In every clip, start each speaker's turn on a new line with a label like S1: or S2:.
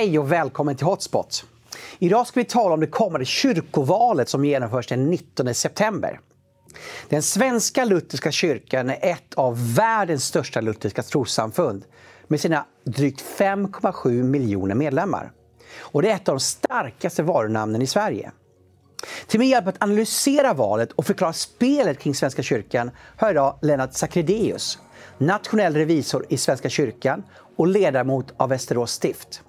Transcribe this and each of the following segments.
S1: Hej och välkommen till Hotspot. Idag ska vi tala om det kommande kyrkovalet som genomförs den 19 september. Den svenska lutherska kyrkan är ett av världens största lutherska trossamfund med sina drygt 5,7 miljoner medlemmar. Och det är ett av de starkaste varunamnen i Sverige. Till min hjälp att analysera valet och förklara spelet kring Svenska kyrkan har idag Lennart Sacredeus, nationell revisor i Svenska kyrkan och ledamot av Västerås stift.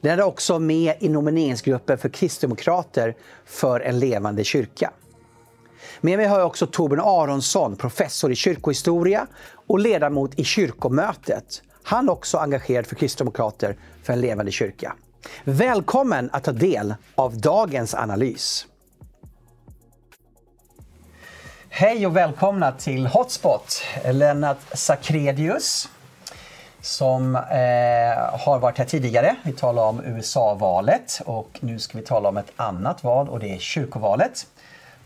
S1: Den är också med i nomineringsgruppen för Kristdemokrater för en levande kyrka. Med mig har jag också Torbjörn Aronsson, professor i kyrkohistoria och ledamot i kyrkomötet. Han är också engagerad för Kristdemokrater för en levande kyrka. Välkommen att ta del av dagens analys. Hej och välkomna till Hotspot, Lennart Sakredius som eh, har varit här tidigare. Vi talade om USA-valet och nu ska vi tala om ett annat val och det är kyrkovalet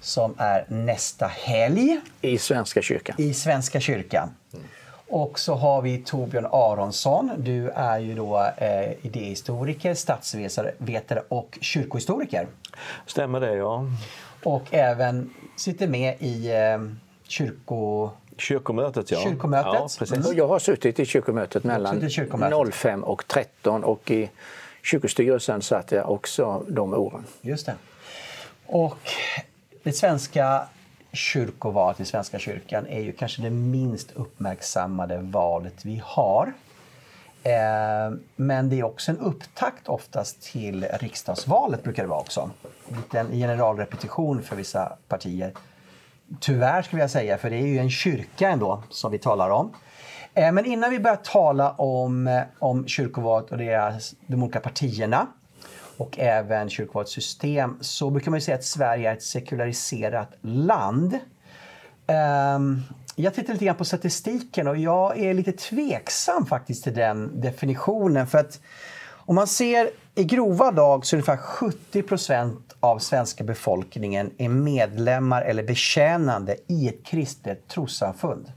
S1: som är nästa helg.
S2: I Svenska kyrkan.
S1: I Svenska kyrkan. Mm. Och så har vi Torbjörn Aronsson. Du är ju då eh, idéhistoriker, statsvetare och kyrkohistoriker.
S3: Stämmer det, ja.
S1: Och även sitter med i eh, kyrko
S3: Kyrkomötet, ja.
S1: Kyrkomötet. Ja,
S2: precis. Jag har suttit i kyrkomötet mellan kyrkomötet. 05 och 13 och i kyrkostyrelsen satt jag också de åren.
S1: Just det. Och det svenska kyrkovalet i Svenska kyrkan är ju kanske det minst uppmärksammade valet vi har. Eh, men det är också en upptakt oftast till riksdagsvalet brukar det vara också. En generalrepetition för vissa partier Tyvärr skulle jag säga, för det är ju en kyrka ändå som vi talar om. Eh, men innan vi börjar tala om, eh, om kyrkovalet och deras, de olika partierna och även kyrkovalets system så brukar man säga att Sverige är ett sekulariserat land. Ehm, jag tittar lite grann på statistiken och jag är lite tveksam faktiskt till den definitionen. För att om man ser i grova dag så är ungefär 70 procent av svenska befolkningen är medlemmar eller betjänande i ett kristet trossamfund.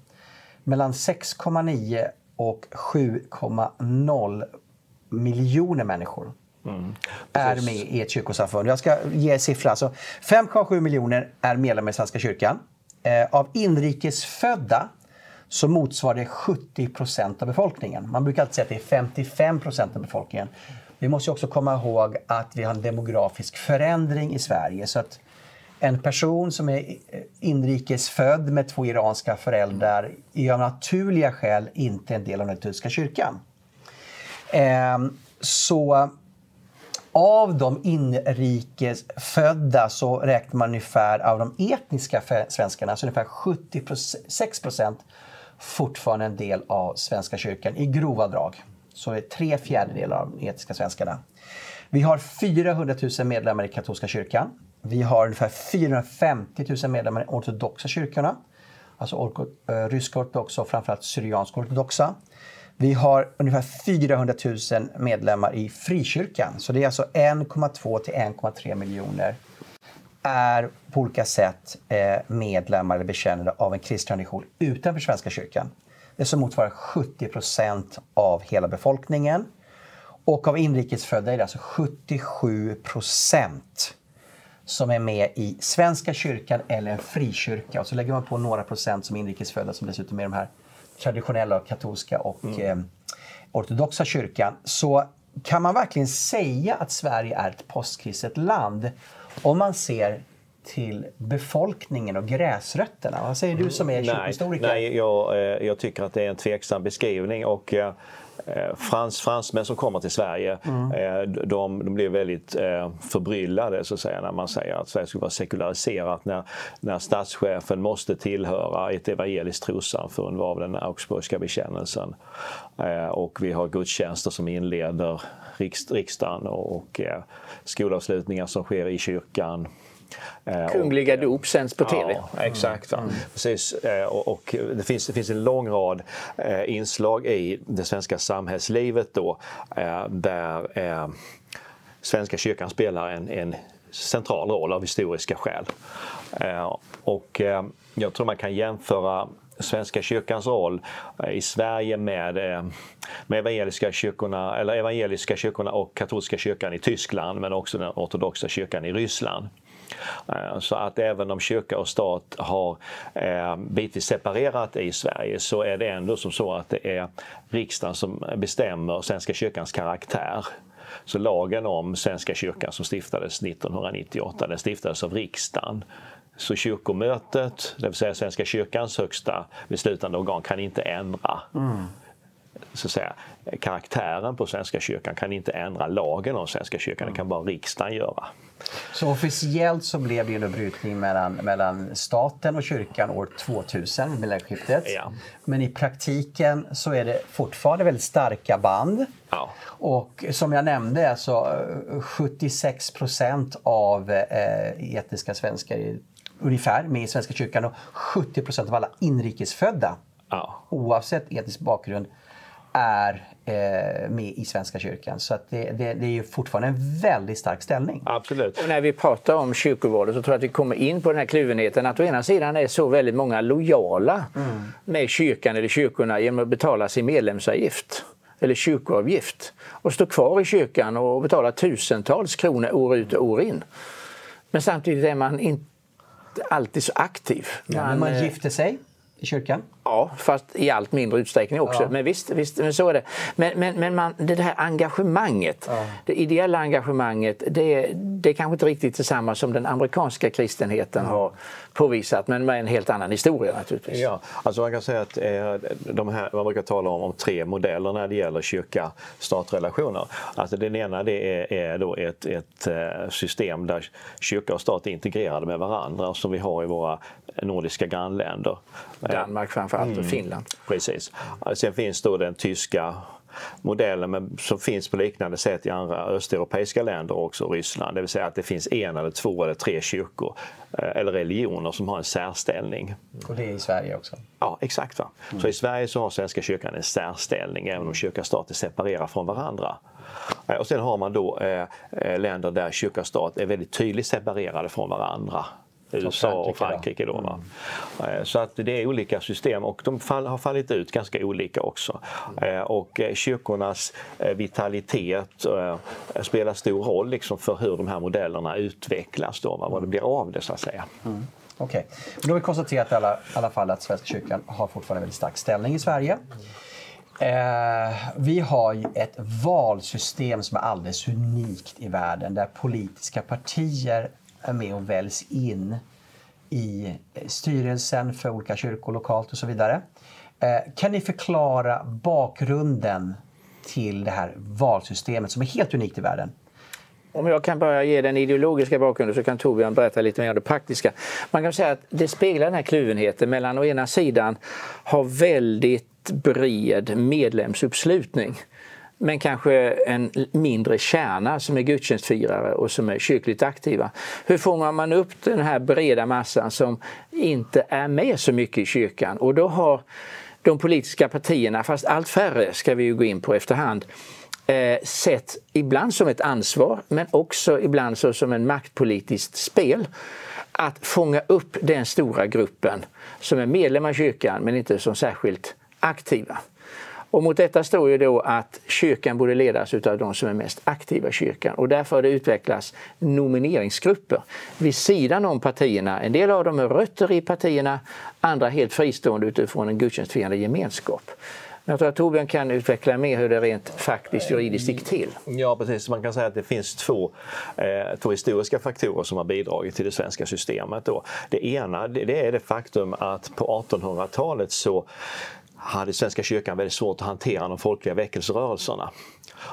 S1: Mellan 6,9 och 7,0 miljoner människor mm, är med i ett kyrkosamfund. Jag ska ge en siffra. Alltså 5,7 miljoner är medlemmar i Svenska kyrkan. Eh, av inrikesfödda så motsvarar det 70 procent av befolkningen. Man brukar alltid säga att det är 55 procent av befolkningen. Vi måste också komma ihåg att vi har en demografisk förändring i Sverige. Så att en person som är inrikesfödd med två iranska föräldrar är av naturliga skäl inte en del av den lutherska kyrkan. Ehm, så av de inrikesfödda så räknar man ungefär av de etniska svenskarna, så ungefär 76 procent fortfarande en del av Svenska kyrkan i grova drag så är tre fjärdedelar av de etiska svenskarna. Vi har 400 000 medlemmar i katolska kyrkan. Vi har ungefär 450 000 medlemmar i ortodoxa kyrkorna. Alltså uh, ryska ortodoxa och framförallt syrianska ortodoxa. Vi har ungefär 400 000 medlemmar i frikyrkan. Så det är alltså 1,2 till 1,3 miljoner är på olika sätt eh, medlemmar eller bekännare av en kristen tradition utanför Svenska kyrkan. Det som motsvarar 70 procent av hela befolkningen. Och av inrikesfödda är det alltså 77 procent som är med i Svenska kyrkan eller en frikyrka. Och så lägger man på några procent som inrikesfödda som dessutom är de här traditionella katolska och mm. eh, ortodoxa kyrkan. Så kan man verkligen säga att Sverige är ett postkristet land om man ser till befolkningen och gräsrötterna? Vad säger du som är kyrkohistoriker?
S3: Nej, nej jag, eh, jag tycker att det är en tveksam beskrivning. Och, eh, frans, fransmän som kommer till Sverige, mm. eh, de, de blir väldigt förbryllade så att säga, när man säger att Sverige skulle vara sekulariserat när, när statschefen måste tillhöra ett evangeliskt trossamfund av den augsburgska bekännelsen. Och vi har gudstjänster som inleder riksdagen och, och eh, skolavslutningar som sker i kyrkan.
S2: Eh, Kungliga och, dop sänds på TV.
S3: Ja, exakt. Mm. Precis. Eh, och, och, det, finns, det finns en lång rad inslag i det svenska samhällslivet då, där Svenska kyrkan spelar en, en central roll av historiska skäl. Och jag tror man kan jämföra Svenska kyrkans roll eh, i Sverige med, eh, med evangeliska, kyrkorna, eller evangeliska kyrkorna och katolska kyrkan i Tyskland men också den ortodoxa kyrkan i Ryssland. Eh, så att även om kyrka och stat har bitvis separerat i Sverige så är det ändå som så att det är riksdagen som bestämmer Svenska kyrkans karaktär. Så lagen om Svenska kyrkan som stiftades 1998, den stiftades av riksdagen. Så kyrkomötet, det vill säga Svenska kyrkans högsta beslutande organ, kan inte ändra mm. så att säga, karaktären på Svenska kyrkan, kan inte ändra lagen om Svenska kyrkan, det kan bara riksdagen göra.
S1: Så officiellt så blev det en brytning mellan, mellan staten och kyrkan år 2000, millennieskiftet. Ja. Men i praktiken så är det fortfarande väldigt starka band. Ja. Och som jag nämnde, så 76 eh, procent av eh, etniska svenskar ungefär med i Svenska kyrkan och 70 procent av alla inrikesfödda ja. oavsett etnisk bakgrund är eh, med i Svenska kyrkan. Så att det, det, det, är ju fortfarande en väldigt stark ställning.
S3: Absolut.
S2: Och när vi pratar om kyrkovalet så tror jag att vi kommer in på den här kluvenheten att å ena sidan är så väldigt många lojala mm. med kyrkan eller kyrkorna genom att betala sin medlemsavgift eller kyrkoavgift och stå kvar i kyrkan och betala tusentals kronor år ut och år in. Men samtidigt är man inte alltid så aktiv.
S1: Man, ja, man eh, gifter sig i kyrkan.
S2: Ja, fast i allt mindre utsträckning också. Ja. Men visst, visst men så är det. Men, men, men man, det här engagemanget, ja. det ideella engagemanget, det, det är kanske inte riktigt detsamma som den amerikanska kristenheten mm. har påvisat, men med en helt annan historia naturligtvis.
S3: Ja, alltså man kan säga att eh, de här, man brukar tala om, om tre modeller när det gäller kyrka-statrelationer. Alltså den ena det är, är då ett, ett eh, system där kyrka och stat är integrerade med varandra som vi har i våra nordiska grannländer.
S2: Danmark framför framförallt mm. Finland.
S3: Precis. Sen finns då den tyska modellen men som finns på liknande sätt i andra östeuropeiska länder också, Ryssland. Det vill säga att det finns en eller två eller tre kyrkor eh, eller religioner som har en särställning.
S1: Och det är i Sverige också?
S3: Ja, exakt. Va? Mm. Så i Sverige så har Svenska kyrkan en särställning även om kyrka och stat är separerar från varandra. Eh, och sen har man då eh, eh, länder där kyrka och stat är väldigt tydligt separerade från varandra. USA och Frankrike. Då, va? Mm. Så att det är olika system och de fall, har fallit ut ganska olika också. Mm. Och eh, kyrkornas eh, vitalitet spelar stor roll liksom för hur de här modellerna utvecklas, då, va? vad det blir av det så att säga.
S1: Mm. Okej, okay. då har vi konstaterat i alla, alla fall att Svenska kyrkan har fortfarande väldigt stark ställning i Sverige. Eh, vi har ett valsystem som är alldeles unikt i världen där politiska partier är med och väljs in i eh, styrelsen för olika kyrkor lokalt och så vidare. Eh, kan ni förklara bakgrunden till det här valsystemet som är helt unikt i världen?
S2: Om jag kan börja ge den ideologiska bakgrunden så kan Torbjörn berätta lite mer om det praktiska. Man kan säga att det speglar den här kluvenheten mellan å ena sidan ha väldigt bred medlemsuppslutning men kanske en mindre kärna som är gudstjänstfirare och som är kyrkligt aktiva. Hur fångar man upp den här breda massan som inte är med så mycket i kyrkan? Och då har de politiska partierna, fast allt färre ska vi ju gå in på efterhand, eh, sett ibland som ett ansvar men också ibland så som en maktpolitiskt spel att fånga upp den stora gruppen som är medlemmar i kyrkan men inte som särskilt aktiva. Och mot detta står ju då att kyrkan borde ledas av de som är mest aktiva i kyrkan och därför har det utvecklats nomineringsgrupper vid sidan om partierna. En del av dem är rötter i partierna, andra helt fristående utifrån en gudstjänstfirande gemenskap. Jag tror att Torbjörn kan utveckla mer hur det rent faktiskt juridiskt gick till.
S3: Ja precis, man kan säga att det finns två, eh, två historiska faktorer som har bidragit till det svenska systemet. Då. Det ena det är det faktum att på 1800-talet så hade Svenska kyrkan väldigt svårt att hantera de folkliga väckelserörelserna.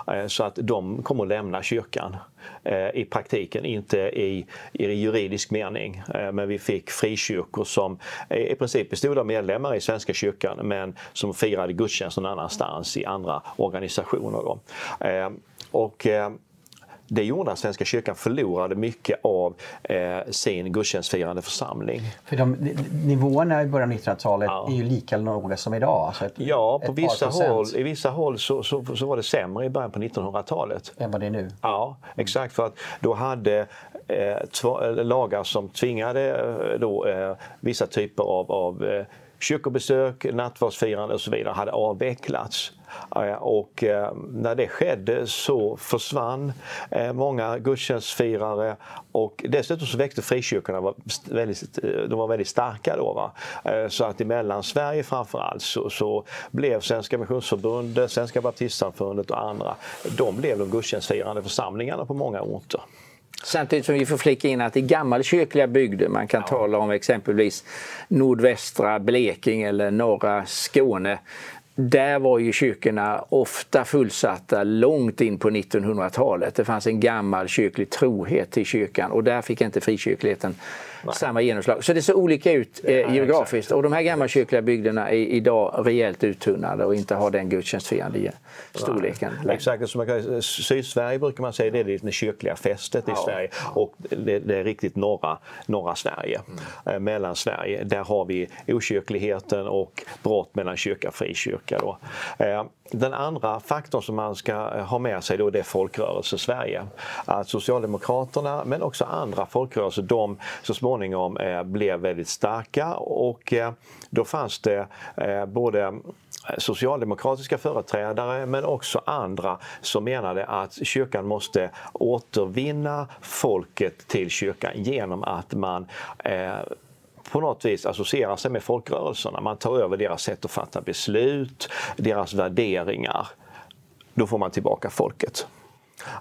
S3: Eh, så att de kommer att lämna kyrkan eh, i praktiken, inte i, i juridisk mening. Eh, men vi fick frikyrkor som i princip bestod av medlemmar i Svenska kyrkan men som firade gudstjänst någon annanstans i andra organisationer. Då. Och det gjorde att Svenska kyrkan förlorade mycket av eh, sin gudstjänstfirande församling.
S1: För de, nivåerna i början av 1900-talet ja. är ju lika låga som idag? Alltså ett,
S3: ja, på vissa håll, i vissa håll så, så, så, var det sämre i början på 1900-talet.
S1: Än vad det är nu?
S3: Ja, exakt. För att då hade eh, lagar som tvingade eh, då, eh, vissa typer av, av eh, kyrkobesök, nattvardsfirande och så vidare hade avvecklats. Eh, och eh, när det skedde så försvann eh, många gudstjänstfirare och dessutom så växte frikyrkorna, var väldigt, de var väldigt starka då. Va? Så att i Mellansverige framförallt så, så blev Svenska Missionsförbundet, Svenska Baptistsamfundet och andra, de blev de gudstjänstfirande församlingarna på många orter.
S2: Samtidigt som vi får flika in att i gammalkyrkliga bygder, man kan ja. tala om exempelvis nordvästra Blekinge eller norra Skåne, där var ju kyrkorna ofta fullsatta långt in på 1900-talet. Det fanns en gammal kyrklig trohet till kyrkan och där fick inte frikyrkligheten Nej. samma genomslag. Så det ser olika ut eh, geografiskt och de här gammalkyrkliga bygderna är idag rejält uttunnade och inte har den gudstjänstfirande storleken.
S3: Nej. Exakt, som man Sydsverige brukar man säga det är det kyrkliga fästet i ja. Sverige och det, det, är riktigt norra, norra Sverige. Mm. Eh, Mellansverige, där har vi okyrkligheten och brott mellan kyrka och frikyrka. Då. Eh, den andra faktorn som man ska eh, ha med sig då det är folkrörelse-Sverige. Att Socialdemokraterna men också andra folkrörelser de så småningom eh, blev väldigt starka och då fanns det både socialdemokratiska företrädare men också andra som menade att kyrkan måste återvinna folket till kyrkan genom att man på något vis associerar sig med folkrörelserna. Man tar över deras sätt att fatta beslut, deras värderingar. Då får man tillbaka folket.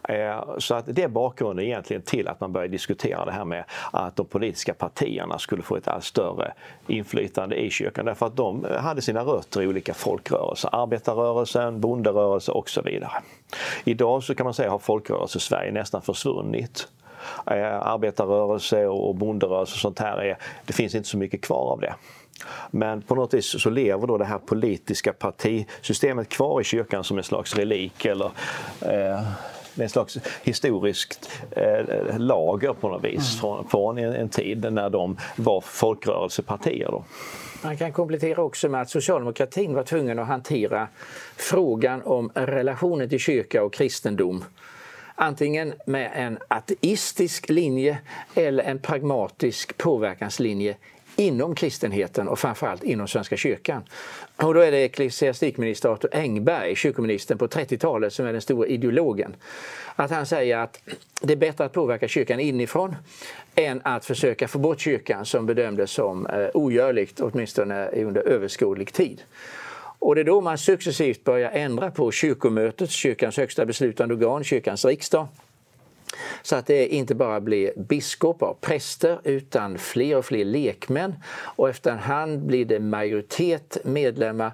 S3: Eh, så att det är bakgrunden egentligen till att man började diskutera det här med att de politiska partierna skulle få ett allt större inflytande i kyrkan. Därför att de hade sina rötter i olika folkrörelser, arbetarrörelsen, bonderörelsen och så vidare. Idag så kan man säga har folkrörelse-Sverige nästan försvunnit. Eh, arbetarrörelse och bonderörelse och sånt här, är, det finns inte så mycket kvar av det. Men på något vis så lever då det här politiska partisystemet kvar i kyrkan som en slags relik eller eh, en slags historiskt eh, lager på något vis mm. från, från en, en, tid när de var folkrörelsepartier. Då.
S2: Man kan komplettera också med att socialdemokratin var tvungen att hantera frågan om relationen till kyrka och kristendom antingen med en ateistisk linje eller en pragmatisk påverkanslinje inom kristenheten och framförallt inom Svenska kyrkan. Och då är det ecklesiastikminister Arthur Engberg, kyrkoministern på 30-talet, som är den stora ideologen. Att han säger att det är bättre att påverka kyrkan inifrån än att försöka få bort kyrkan som bedömdes som eh, ogörligt, åtminstone under överskådlig tid. Och det är då man successivt börjar ändra på kyrkomötet, kyrkans högsta beslutande organ, kyrkans riksdag. Så att det inte bara blir biskopar och präster utan fler och fler lekmän och efterhand blir det majoritet medlemmar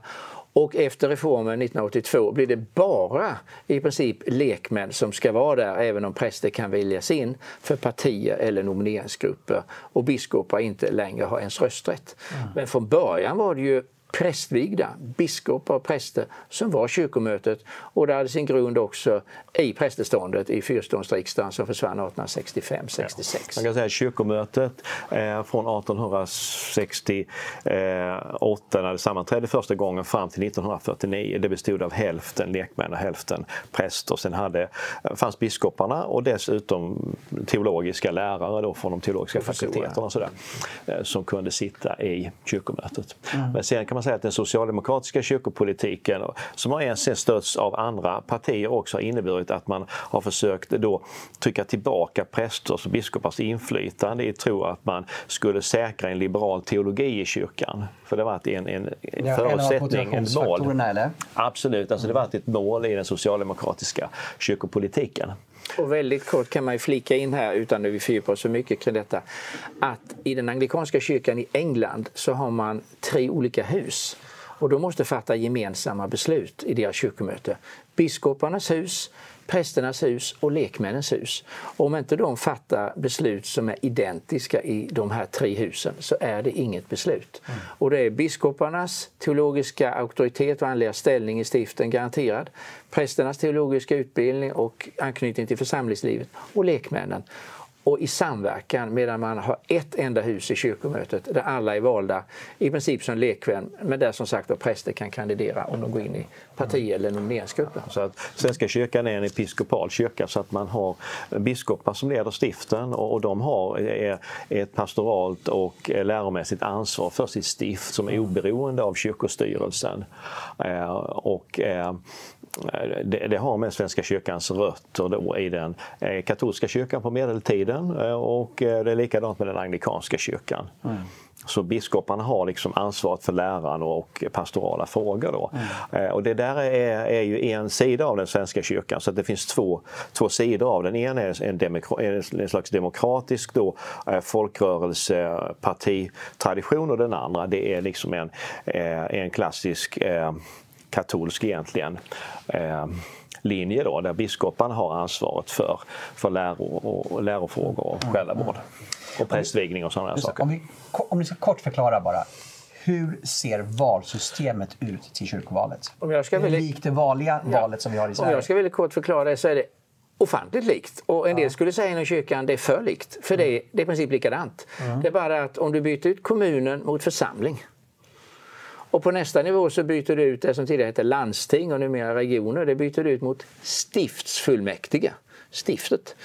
S2: och efter reformen 1982 blir det bara i princip lekmän som ska vara där även om präster kan väljas in för partier eller nomineringsgrupper och biskopar inte längre har ens rösträtt. Mm. Men från början var det ju prästvigda biskopar och präster som var kyrkomötet och det hade sin grund också i prästeståndet i fyrståndsriksdagen som försvann 1865-66. Ja.
S3: Man kan säga att kyrkomötet eh, från 1868 när det sammanträdde första gången fram till 1949 det bestod av hälften lekmän och hälften präster. Sen hade, fanns biskoparna och dessutom teologiska lärare då från de teologiska fakulteterna och sådär, eh, som kunde sitta i kyrkomötet. Mm. Men sen kan man säga att den socialdemokratiska kyrkopolitiken som har sen stötts av andra partier också har inneburit att man har försökt då trycka tillbaka prästers och biskopars inflytande i tro att man skulle säkra en liberal teologi i kyrkan. För det har varit en, en, ja, förutsättning, en mål.
S1: Eller?
S3: Absolut, alltså det har varit ett mål i den socialdemokratiska kyrkopolitiken.
S2: Och väldigt kort kan man ju flika in här, utan att vi fördjupar oss så mycket kring detta, att i den anglikanska kyrkan i England så har man tre olika hus och de måste fatta gemensamma beslut i deras kyrkomöte. Biskoparnas hus, prästernas hus och lekmännens hus. Om inte de fattar beslut som är identiska i de här tre husen så är det inget beslut. Mm. Och det är biskoparnas teologiska auktoritet och andliga ställning i stiften garanterad, prästernas teologiska utbildning och anknytning till församlingslivet och lekmännen och i samverkan medan man har ett enda hus i kyrkomötet där alla är valda i princip som lekmän men där som sagt präster kan kandidera om de går in i parti eller nomineringsgruppen.
S3: Så att Svenska kyrkan är en episkopal kyrka så att man har biskopar som leder stiften och, de har ett pastoralt och läromässigt ansvar för sitt stift som är oberoende av kyrkostyrelsen. Eh, och eh, det, det, har med Svenska kyrkans rötter då i den eh, katolska kyrkan på medeltiden eh, och eh, det är likadant med den anglikanska kyrkan. Mm. Så biskoparna har liksom ansvaret för läran och pastorala frågor. Då. Mm. Och det där är, är, ju en sida av den svenska kyrkan, så det finns två, två sidor av den. En är en, demokra, en slags demokratisk då, folkrörelsepartitradition och den andra det är liksom en, en klassisk katolsk egentligen eh, linje då, där biskoparna har ansvaret för, för läro och, lärofrågor och själavård och prästvigning och sådana saker.
S1: Om, vi, om ni ska kort förklara bara. Hur ser valsystemet ut till kyrkovalet? Om jag ska väldigt, likt det vanliga ja, valet som vi har i Sverige?
S2: Om jag ska väldigt kort förklara det så är det ofantligt likt. Och en del skulle säga inom kyrkan det är för likt, för det, är, det är i princip likadant. Mm. Det är bara att om du byter ut kommunen mot församling och på nästa nivå så byter du ut det som tidigare hette landsting och numera regioner. Det byter du ut mot stiftsfullmäktige, stiftet.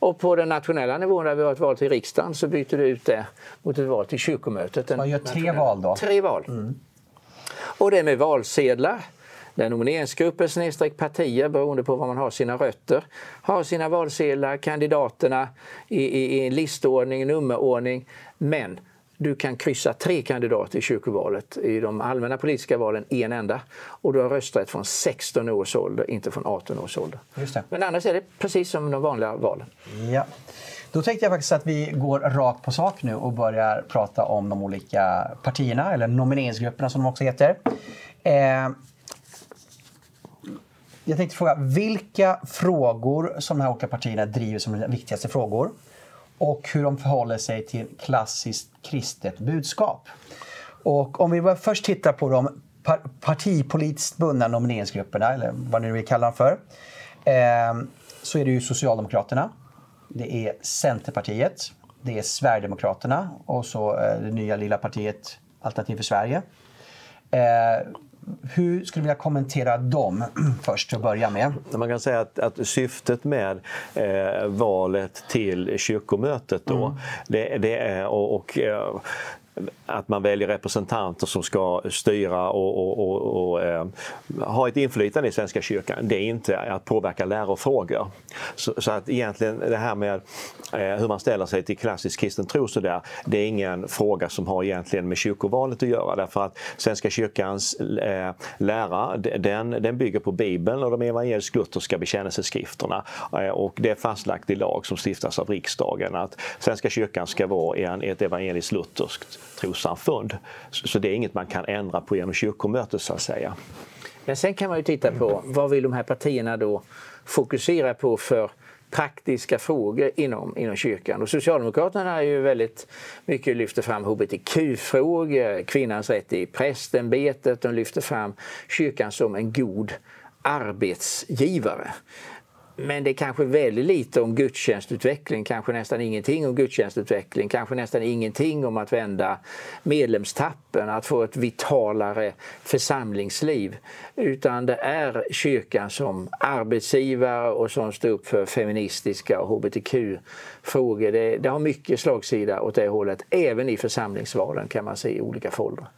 S2: Och på den nationella nivån där vi har ett val till riksdagen så byter du ut det mot ett val till kyrkomötet.
S1: Man gör tre val då?
S2: Tre val. Mm. Och det är med valsedlar där nomineringsgrupper snedstreck partier beroende på var man har sina rötter har sina valsedlar, kandidaterna i, i, i en listordning, nummerordning. Men du kan kryssa tre kandidater i kyrkovalet, i de allmänna politiska valen en enda. Och du har rösträtt från 16 års ålder, inte från 18 års ålder. Men annars är det precis som de vanliga valen.
S1: Ja. Då tänkte jag faktiskt att vi går rakt på sak nu och börjar prata om de olika partierna, eller nomineringsgrupperna som de också heter. Eh, jag tänkte fråga, vilka frågor som de här olika partierna driver som de viktigaste frågor? Och hur de förhåller sig till klassiskt kristet budskap. Och om vi först tittar på de partipolitiskt bundna nomineringsgrupperna, eller vad ni vill kalla dem för, eh, så är det ju Socialdemokraterna, det är Centerpartiet, det är Sverigedemokraterna och så eh, det nya lilla partiet Alternativ för Sverige. Eh, hur skulle du vilja kommentera dem först till att börja med?
S3: Man kan säga att, att syftet med eh, valet till kyrkomötet då, mm. det, det, är och, och eh, att man väljer representanter som ska styra och, och, och, och eh, ha ett inflytande i Svenska kyrkan. Det är inte att påverka lärofrågor. Så, så att egentligen det här med eh, hur man ställer sig till klassisk kristen tro så där, det är ingen fråga som har egentligen med kyrkovalet att göra därför att Svenska kyrkans eh, lära den, den bygger på Bibeln och de evangelisk-lutherska bekännelseskrifterna eh, och det är fastlagt i lag som stiftas av riksdagen att Svenska kyrkan ska vara en, ett evangeliskt-lutherskt trossamfund. Så det är inget man kan ändra på genom kyrkomötet så att säga.
S2: Men sen kan man ju titta på vad vill de här partierna då fokusera på för praktiska frågor inom, inom kyrkan. Och Socialdemokraterna är ju väldigt mycket lyfter fram hbtq-frågor, kvinnans rätt i prästämbetet, de lyfter fram kyrkan som en god arbetsgivare. Men det är kanske väldigt lite om gudstjänstutveckling, kanske nästan ingenting om gudstjänstutveckling, kanske nästan ingenting om att vända medlemstappen, att få ett vitalare församlingsliv. Utan det är kyrkan som arbetsgivare och som står upp för feministiska och hbtq-frågor. Det, det har mycket slagsida åt det hållet, även i församlingsvalen kan man se i olika foldrar.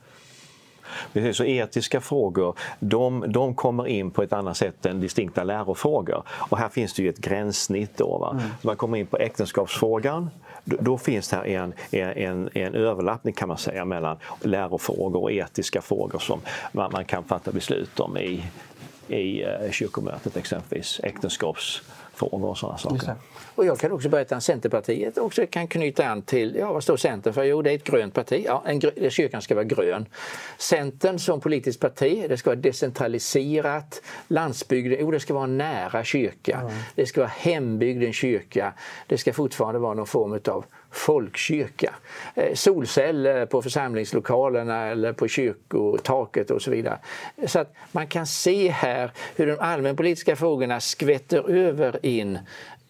S3: Precis, så etiska frågor de, de kommer in på ett annat sätt än distinkta lärofrågor. Och här finns det ju ett gränssnitt. Då? Mm. Man kommer in på äktenskapsfrågan. Då, finns det här en, en, en överlappning kan man säga mellan lärofrågor och etiska frågor som man, man kan fatta beslut om i, i uh, kyrkomötet exempelvis. Äktenskaps frågor och sådana saker.
S2: Och jag kan också berätta att Centerpartiet också kan knyta an till, ja vad står Centern för? Jo det är ett grönt parti, ja, en, kyrkan ska vara grön. Centern som politiskt parti, det ska vara decentraliserat, landsbygden, jo det ska vara nära kyrka, mm. det ska vara hembygdens kyrka, det ska fortfarande vara någon form av folkkyrka. Eh, solceller på församlingslokalerna eller på kyrkotaket och så vidare. Så att man kan se här hur de allmänpolitiska frågorna skvätter över in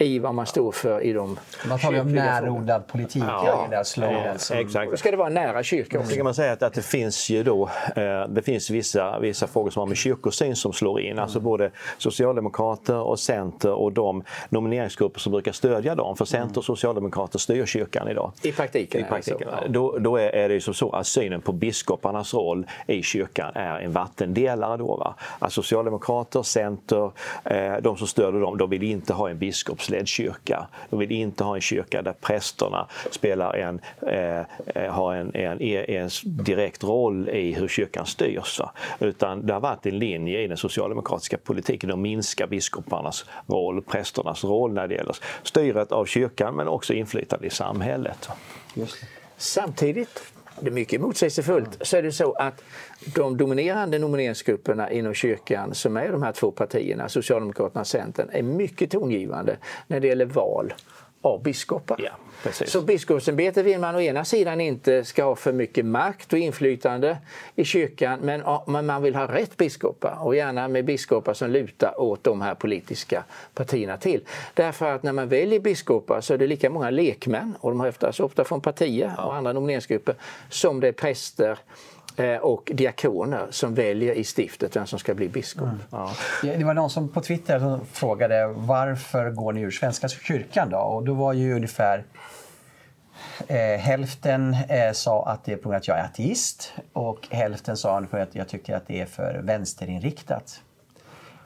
S2: i vad man står för i de
S1: Man talar om närodlad politik ja, i den slogan.
S2: Som... Exakt. Då ska det vara nära kyrkan.
S3: också. kan man säga att, att det finns ju då eh, det finns vissa, vissa frågor som har med kyrkosyn som slår in. Alltså mm. Alltså både socialdemokrater och center och de nomineringsgrupper som brukar stödja dem. För center och socialdemokrater styr kyrkan idag.
S2: I praktiken?
S3: I praktiken. Alltså, ja. Då, då är, är det ju som så att synen på biskoparnas roll i kyrkan är en vattendelare. Då, va? Alltså socialdemokrater, center, eh, de som stöder dem, de vill inte ha en biskops kyrkoprästledd kyrka. De vill inte ha en kyrka där prästerna spelar en, eh, eh har en, en, en, direkt roll i hur kyrkan styrs. Utan det har varit en linje i den socialdemokratiska politiken att minska biskoparnas roll, prästernas roll när det gäller styret av kyrkan men också inflytande i samhället.
S2: Samtidigt det är mycket motsägelsefullt, så är det så att de dominerande nomineringsgrupperna inom kyrkan som är de här två partierna, Socialdemokraterna och Centern, är mycket tongivande när det gäller val av biskopar.
S3: Ja,
S2: så biskopsämbetet vill man å ena sidan inte ska ha för mycket makt och inflytande i kyrkan men, men man vill ha rätt biskopar och gärna med biskopar som lutar åt de här politiska partierna till. Därför att när man väljer biskopar så är det lika många lekmän och de har oftast, ofta från partier och andra nomineringsgrupper som det är präster och diakoner som väljer i stiftet vem som ska bli biskop. Mm.
S1: Ja. Det var någon som på Twitter som frågade varför går ni ur Svenska kyrkan då? Och då var ju ungefär eh, hälften eh, sa att det är på grund av att jag är ateist och hälften sa att jag tycker att det är för vänsterinriktat.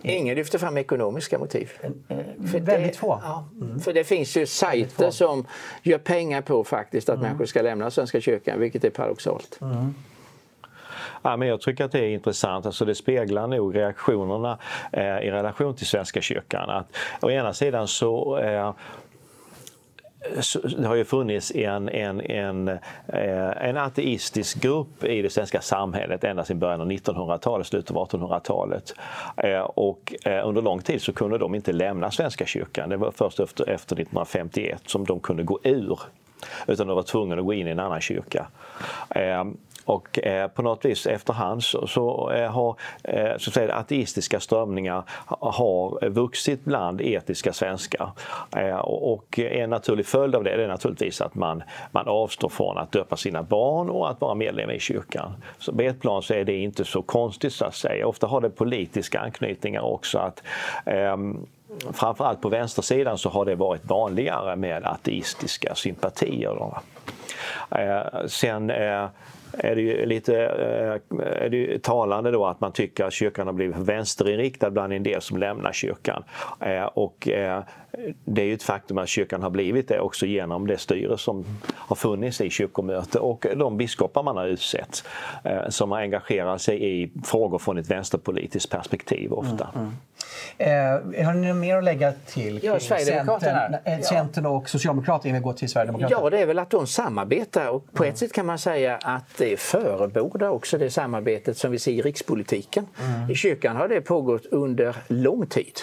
S2: Ingen lyfter fram ekonomiska motiv.
S1: Eh, för väldigt det, få. Ja,
S2: mm. För det finns ju sajter som gör pengar på faktiskt att mm. människor ska lämna Svenska kyrkan, vilket är paradoxalt. Mm.
S3: Ja, men jag tycker att det är intressant. Alltså det speglar nog reaktionerna eh, i relation till Svenska kyrkan. Att, å ena sidan så eh, det har ju funnits en, en, en, eh, en ateistisk grupp i det svenska samhället ända sedan början av 1900-talet, slutet av 1800-talet. Eh, och eh, under lång tid så kunde de inte lämna Svenska kyrkan. Det var först efter, efter 1951 som de kunde gå ur. Utan de var tvungna att gå in i en annan kyrka. Och eh, på något vis efterhand så, så eh, har eh, så säga, ateistiska strömningar har vuxit bland etiska svenskar. Eh, och en naturlig följd av det är naturligtvis att man, man avstår från att döpa sina barn och att vara medlem i kyrkan. Så på ett plan så är det inte så konstigt så att säga. Ofta har det politiska anknytningar också. att ehm, Framförallt på vänstersidan så har det varit vanligare med ateistiska sympatier. Eh, sen eh, är det ju lite eh, är det ju talande då att man tycker att kyrkan har blivit vänsterinriktad bland en del som lämnar kyrkan. Eh, och eh, det är ju ett faktum att kyrkan har blivit det också genom det styre som har funnits i kyrkomöte och de biskopar man har utsett som har engagerat sig i frågor från ett vänsterpolitiskt perspektiv ofta. Mm, mm.
S1: Eh, har ni något mer att lägga till
S2: ja, Centern,
S1: ja. Centern och Socialdemokraterna innan vi går till Sverigedemokraterna?
S2: Ja, det är väl att de samarbetar och på mm. ett sätt kan man säga att det förebådar också det samarbetet som vi ser i rikspolitiken. Mm. I kyrkan har det pågått under lång tid.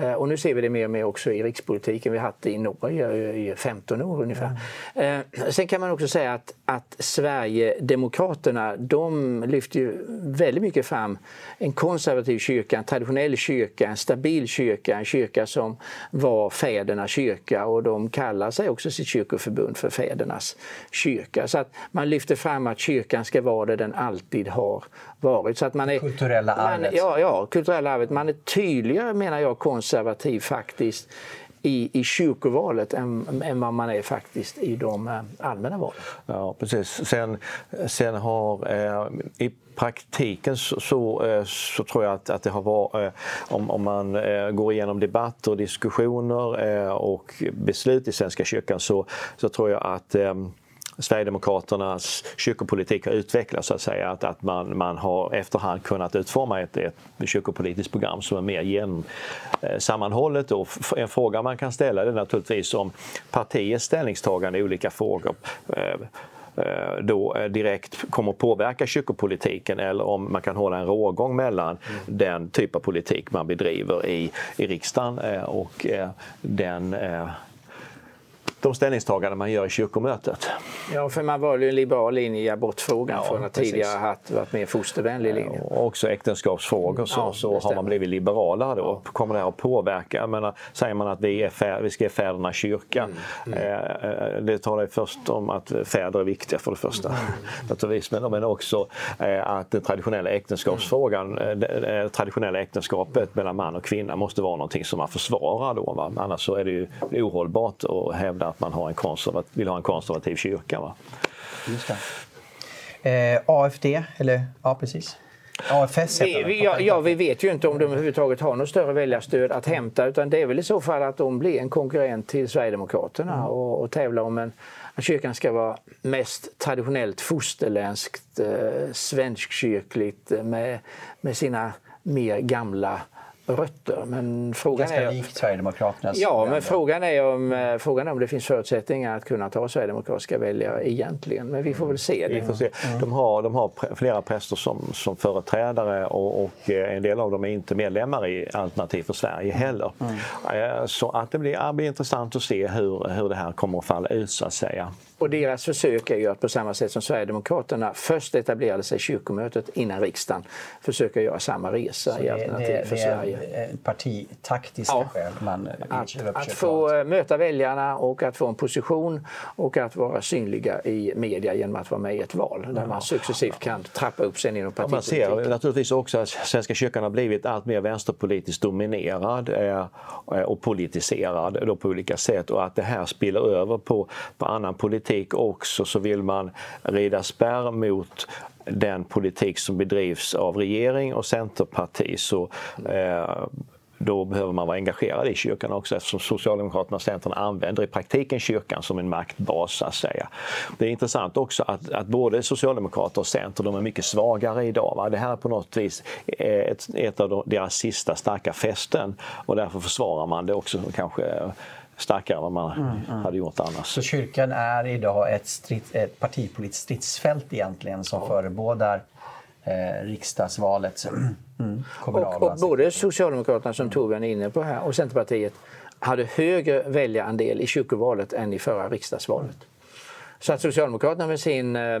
S2: Eh, och nu ser vi det mer och mer också i rikspolitiken. Vi har haft det i Norge i 15 år ungefär. Mm. Sen kan man också säga att, att Sverigedemokraterna de lyfter ju väldigt mycket fram en konservativ kyrka, en traditionell kyrka, en stabil kyrka, en kyrka som var fädernas kyrka och de kallar sig också sitt kyrkoförbund för fädernas kyrka. Så att man lyfter fram att kyrkan ska vara det den alltid har varit. Så att man är,
S1: kulturella arvet.
S2: Man, ja, ja, kulturella arvet. Man är tydligare menar jag konservativ faktiskt i, i kyrkovalet än, än vad man är faktiskt i de eh, allmänna valen.
S3: Ja, precis. Sen, sen har eh, i praktiken så, så, eh, så, tror jag att, att det har varit, eh, om, om man eh, går igenom debatter och diskussioner eh, och beslut i Svenska kyrkan så, så tror jag att Sverigedemokraternas kyrkopolitik har utvecklats så att säga. Att, att man, man har efterhand kunnat utforma ett, ett kyrkopolitiskt program som är mer genom, eh, sammanhållet. Och en fråga man kan ställa är naturligtvis om partiets ställningstagande i olika frågor eh, Eh, då eh, direkt kommer påverka kyrkopolitiken eller om man kan hålla en rågång mellan mm. den typ av politik man bedriver i, i riksdagen eh, och den de ställningstaganden man gör i kyrkomötet.
S2: Ja, för man valde ju en liberal linje i abortfrågan ja, från att precis. tidigare haft varit mer fostervänlig linje.
S3: Och också äktenskapsfrågor så, ja, så har man blivit liberalare då. Ja. Kommer det här att påverka? Jag menar, säger man att vi, är fär, vi ska ge fäderna kyrkan. Mm. Mm. Eh, det talar ju först om att fäder är viktiga för det första mm. naturligtvis. Men, men också eh, att den traditionella äktenskapsfrågan, eh, det traditionella äktenskapet mellan man och kvinna måste vara någonting som man försvarar då. Va? Annars så är det ju ohållbart att hävda att man har en konservativ, vill ha en konservativ kyrka. Va? Just
S1: det. Eh, AFD, eller ja precis.
S2: AFS vi, vi, ja, ja, vi vet ju inte om de överhuvudtaget har något större väljarstöd att hämta utan det är väl i så fall att de blir en konkurrent till Sverigedemokraterna mm. och, och tävlar om en, att kyrkan ska vara mest traditionellt fosterländskt, eh, svenskkyrkligt eh, med, med sina mer gamla rötter. Men frågan
S1: Ganska
S2: är,
S1: likt Sverigedemokraternas.
S2: Ja, men frågan är, om, eh, frågan är om det finns förutsättningar att kunna ta sverigedemokratiska väljare egentligen. Men vi får väl se. Det.
S3: Vi får se. Mm. De, har, de har flera präster som, som företrädare och, och, eh, en del av dem är inte medlemmar i Alternativ för Sverige heller. Mm. Eh, så att det blir, det blir intressant att se hur, hur det här kommer att falla ut så att säga.
S2: Och deras försök är ju att på samma sätt som Sverigedemokraterna först etablerade sig i kyrkomötet innan riksdagen försöka göra samma resa så i Alternativ det, för det Sverige.
S1: Det är partitaktiska ja. skäl man
S2: att, att få ha. möta väljarna och att få en position och att vara synliga i media genom att vara med i ett val där ja. man successivt kan trappa upp sig inom partipolitiken.
S3: man ser naturligtvis också att Svenska kyrkan har blivit allt mer vänsterpolitiskt dominerad eh, och politiserad då på olika sätt och att det här spiller över på, på annan politik politik också så vill man rida spärr mot den politik som bedrivs av regering och Centerparti. Så, eh, då behöver man vara engagerad i kyrkan också eftersom Socialdemokraterna och Centern använder i praktiken kyrkan som en maktbas. Så att säga. Det är intressant också att, att både Socialdemokraterna och Centern de är mycket svagare idag. Va? Det här är på något vis eh, ett, ett av deras sista starka fästen och därför försvarar man det också kanske starkare än vad man mm, mm. hade gjort annars.
S1: Så kyrkan är idag ett, strid, ett partipolitiskt stridsfält egentligen som ja. förebådar eh, riksdagsvalet.
S2: Mm, och, och både Socialdemokraterna som Torbjörn är inne på här och Centerpartiet hade högre väljarandel i kyrkovalet än i förra riksdagsvalet. Så att Socialdemokraterna med sin eh,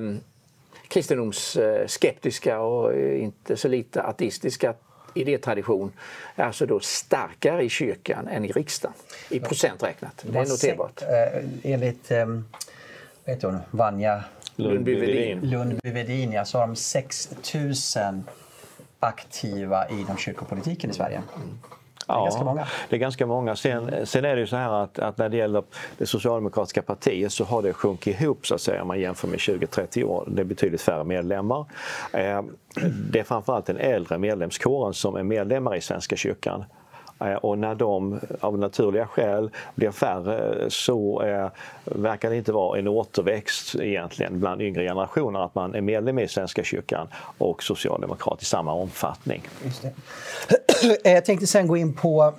S2: kristendomsskeptiska och inte så lite ateistiska idétradition är alltså då starkare i kyrkan än i riksdagen i procent räknat. Det är noterbart.
S1: Eh, enligt eh, vet hon, Vanja Lundby-Wedin Lundby ja, så har de 6 000 aktiva inom kyrkopolitiken i Sverige. Mm. Det är ja, ganska många.
S3: Det är ganska många. Sen, sen är det ju så här att, att, när det gäller det socialdemokratiska partiet så har det sjunkit ihop så att säga om man jämför med 20-30 år. Det är betydligt färre medlemmar. Eh, det är framförallt den äldre medlemskåren som är medlemmar i Svenska kyrkan. Eh, och när de av naturliga skäl blir färre så eh, verkar det inte vara en återväxt egentligen bland yngre generationer att man är medlem i Svenska kyrkan och socialdemokrat i samma omfattning.
S1: Eh, jag tänkte sen gå in på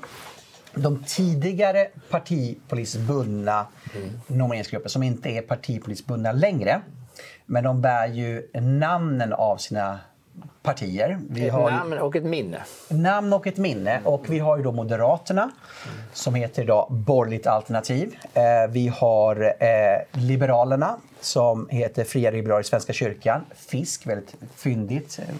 S1: de tidigare partipolitiskt bundna mm. nomineringsgrupper som inte är partipolitiskt bundna längre. Men de bär ju namnen av sina partier.
S2: Vi ett har namn och ett minne.
S1: Namn och ett minne. Och vi har ju då Moderaterna som heter idag Borgerligt alternativ. Eh, vi har eh, Liberalerna som heter Fria Liberaler i Svenska kyrkan. FISK, väldigt fyndigt eh,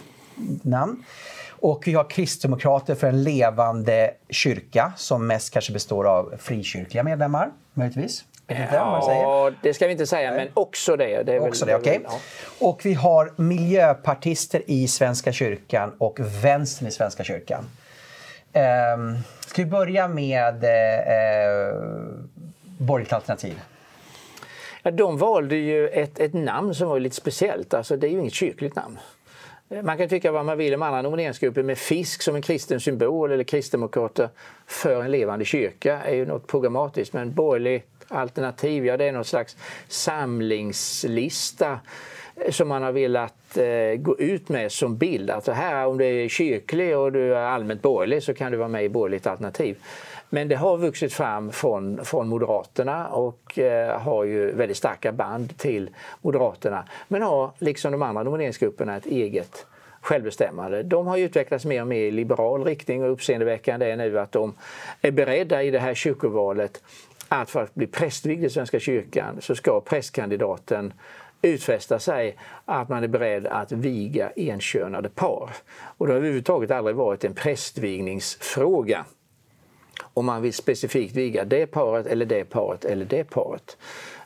S1: namn. Och vi har Kristdemokrater för en levande kyrka som mest kanske består av frikyrkliga medlemmar, möjligtvis.
S2: Ja, det ska vi inte säga, men också det. det
S1: också väl, det, okay. ja. Och vi har miljöpartister i Svenska kyrkan och vänstern i Svenska kyrkan. Um, ska vi börja med uh, borgerligt alternativ?
S2: Ja, de valde ju ett, ett namn som var lite speciellt. Alltså, det är ju inget kyrkligt namn. Man kan tycka vad man vill om andra nomineringsgrupper med fisk som en kristen symbol eller kristdemokrater för en levande kyrka är ju något programmatiskt men borgerlig alternativ, ja det är någon slags samlingslista som man har velat eh, gå ut med som bild. Att här, om du är kyrklig och du är allmänt borgerlig så kan du vara med i borgerligt alternativ. Men det har vuxit fram från, från Moderaterna och eh, har ju väldigt starka band till Moderaterna. Men har, liksom de andra nomineringsgrupperna, ett eget självbestämmande. De har utvecklats mer och mer i liberal riktning och uppseendeväckande är nu att de är beredda i det här kyrkovalet att för att bli prästvigd i Svenska kyrkan så ska prästkandidaten utfästa sig att man är beredd att viga enkönade par. Och det har överhuvudtaget aldrig varit en prästvigningsfråga om man vill specifikt viga det paret eller det paret eller det paret.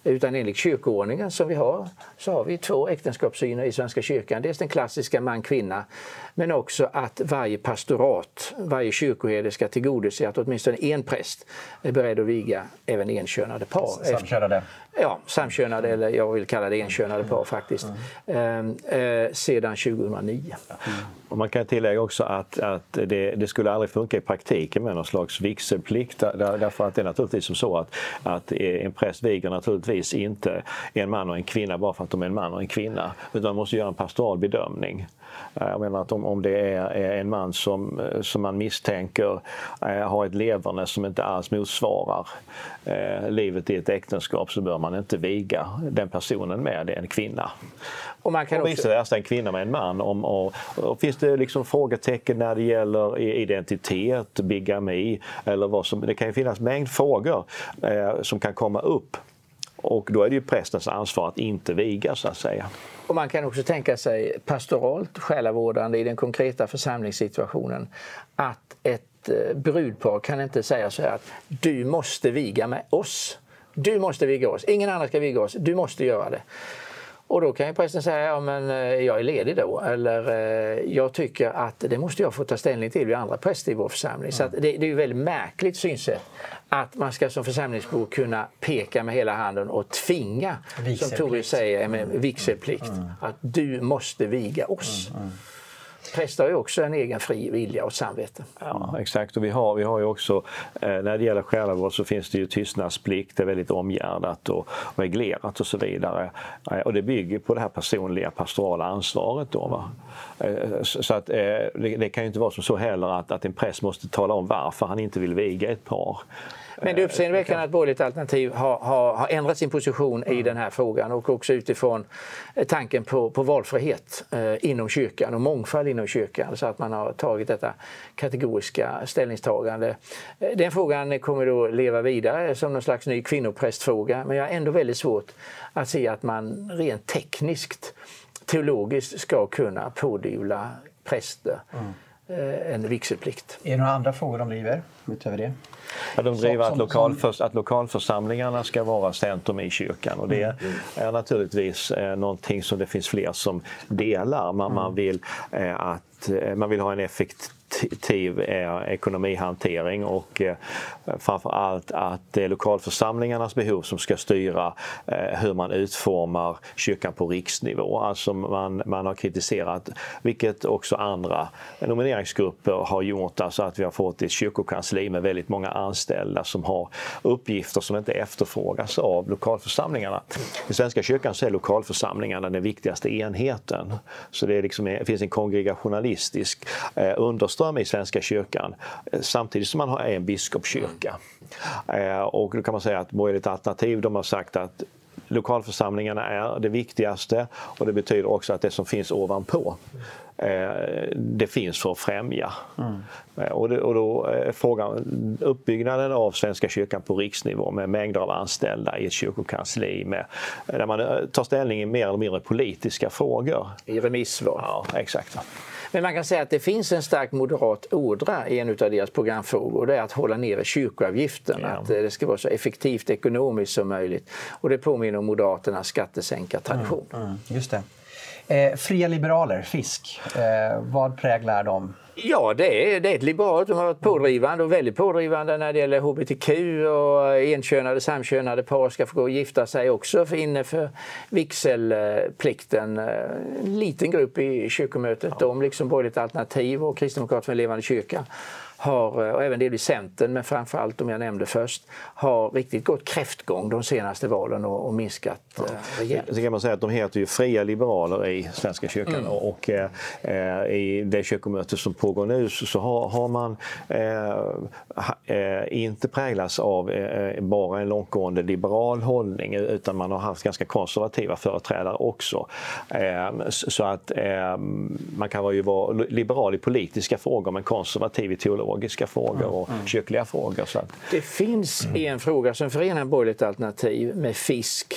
S2: Utan enligt kyrkoordningen som vi har så har vi två äktenskapssyner i Svenska kyrkan. Dels den klassiska man-kvinna men också att varje pastorat, varje kyrkoherde ska tillgodose att åtminstone en präst är beredd att viga även enkönade par.
S1: Samkönade?
S2: Ja, samkönade eller jag vill kalla det enkönade par faktiskt. Mm. Eh, sedan 2009. Mm.
S3: Och man kan tillägga också att, att det, det, skulle aldrig funka i praktiken med någon slags vigselplikt där, därför att det är naturligtvis som så att, att en präst viger naturligtvis inte en man och en kvinna bara för att de är en man och en kvinna utan man måste göra en pastoral bedömning. Eh, jag menar att om, om det är en man som, som man misstänker eh, har ett leverne som inte alls motsvarar eh, livet i ett äktenskap så bör man inte viga den personen med en kvinna. Och, man kan och vice versa, en kvinna med en man. Om, och, och finns det liksom frågetecken när det gäller identitet, bigami eller vad som... Det kan ju finnas mängd frågor eh, som kan komma upp och då är det ju prästens ansvar att inte viga så att säga.
S2: Och man kan också tänka sig pastoralt själavårdande i den konkreta församlingssituationen att ett eh, brudpar kan inte säga så här att du måste viga med oss. Du måste viga oss, ingen annan ska viga oss, du måste göra det. Och då kan ju prästen säga ja men eh, jag är ledig då eller eh, jag tycker att det måste jag få ta ställning till, vi andra präster i vår församling. Så det, det är ju väldigt märkligt synsätt att man ska som församlingsbo kunna peka med hela handen och tvinga, som Tori säger med vigselplikt, mm. att du måste viga oss. Mm, mm. Präster har ju också en egen fri vilja och samvete.
S3: Ja, exakt. Och vi har, vi har ju också, eh, när det gäller själavård så finns det ju tystnadsplikt, det är väldigt omgärdat och reglerat och så vidare. Eh, och det bygger på det här personliga pastorala ansvaret. Då, va? Eh, så att, eh, det, det, kan ju inte vara som så heller att, att en präst måste tala om varför han inte vill viga ett par.
S2: Men det är uppseendeväckande att borgerligt alternativ har, har, har, ändrat sin position i den här frågan och också utifrån eh, tanken på, på valfrihet eh, inom kyrkan och mångfald inom kyrkan så att man har tagit detta kategoriska ställningstagande. Eh, den frågan kommer då leva vidare som någon slags ny kvinnoprästfråga men jag har ändå väldigt svårt att se att man rent tekniskt teologiskt ska kunna pådyvla präster mm. en vigselplikt.
S1: Är det några andra frågor de driver utöver det?
S3: Ja, de driver att, lokalförs att lokalförsamlingarna ska vara centrum i kyrkan och det mm. är naturligtvis eh, någonting som det finns fler som delar. Man, man mm. vill eh, att eh, man vill ha en effekt effektiv eh, ekonomihantering och eh, framförallt framför allt att det är lokalförsamlingarnas behov som ska styra eh, hur man utformar kyrkan på riksnivå. Alltså man, man har kritiserat, vilket också andra nomineringsgrupper har gjort, alltså att vi har fått ett kyrkokansli med väldigt många anställda som har uppgifter som inte efterfrågas av lokalförsamlingarna. I Svenska kyrkan så är lokalförsamlingarna den viktigaste enheten. Så det, är liksom, det finns en kongregationalistisk eh, underström ström i Svenska kyrkan eh, samtidigt som man har en biskopskyrka. Eh, och då kan man säga att Borgerligt alternativ de har sagt att lokalförsamlingarna är det viktigaste och det betyder också att det som finns ovanpå eh, det finns för att främja. Mm. Och, det, och då är frågan uppbyggnaden av Svenska kyrkan på riksnivå med mängder av anställda i ett kyrkokansli med, där man tar ställning i mer eller mindre politiska frågor.
S2: I remissvar.
S3: Ja, exakt.
S2: Men man kan säga att det finns en stark moderat ådra i en av deras programfrågor det är att hålla nere kyrkoavgiften. Ja. Att det ska vara så effektivt ekonomiskt som möjligt. Och det påminner om Moderaternas skattesänkartradition. Mm,
S1: mm, just det. Eh, fria liberaler, FISK, eh, vad präglar dem?
S2: Ja, det är, det är ett liberalt. De har varit pådrivande och väldigt pådrivande när det gäller hbtq och enkönade, samkönade par ska få gå och gifta sig också för inne för vigselplikten. En liten grupp i kyrkomötet, ja. de liksom Borgerligt alternativ och Kristdemokraterna för en levande kyrka har, och även delvis Centern, men framförallt de jag nämnde först, har riktigt gått kräftgång de senaste valen och, och minskat ja. rejält.
S3: Så kan man säga att de heter ju Fria Liberaler i Svenska kyrkan mm. och eh, i det kyrkomöte som pågår nu så har, har man eh, inte präglats av eh, bara en långtgående liberal hållning utan man har haft ganska konservativa företrädare också. Eh, så att eh, man kan ju vara liberal i politiska frågor men konservativ i teologiska frågor och mm. kyrkliga frågor. Så att...
S2: Det finns mm. en fråga som förenar borgerligt alternativ med fisk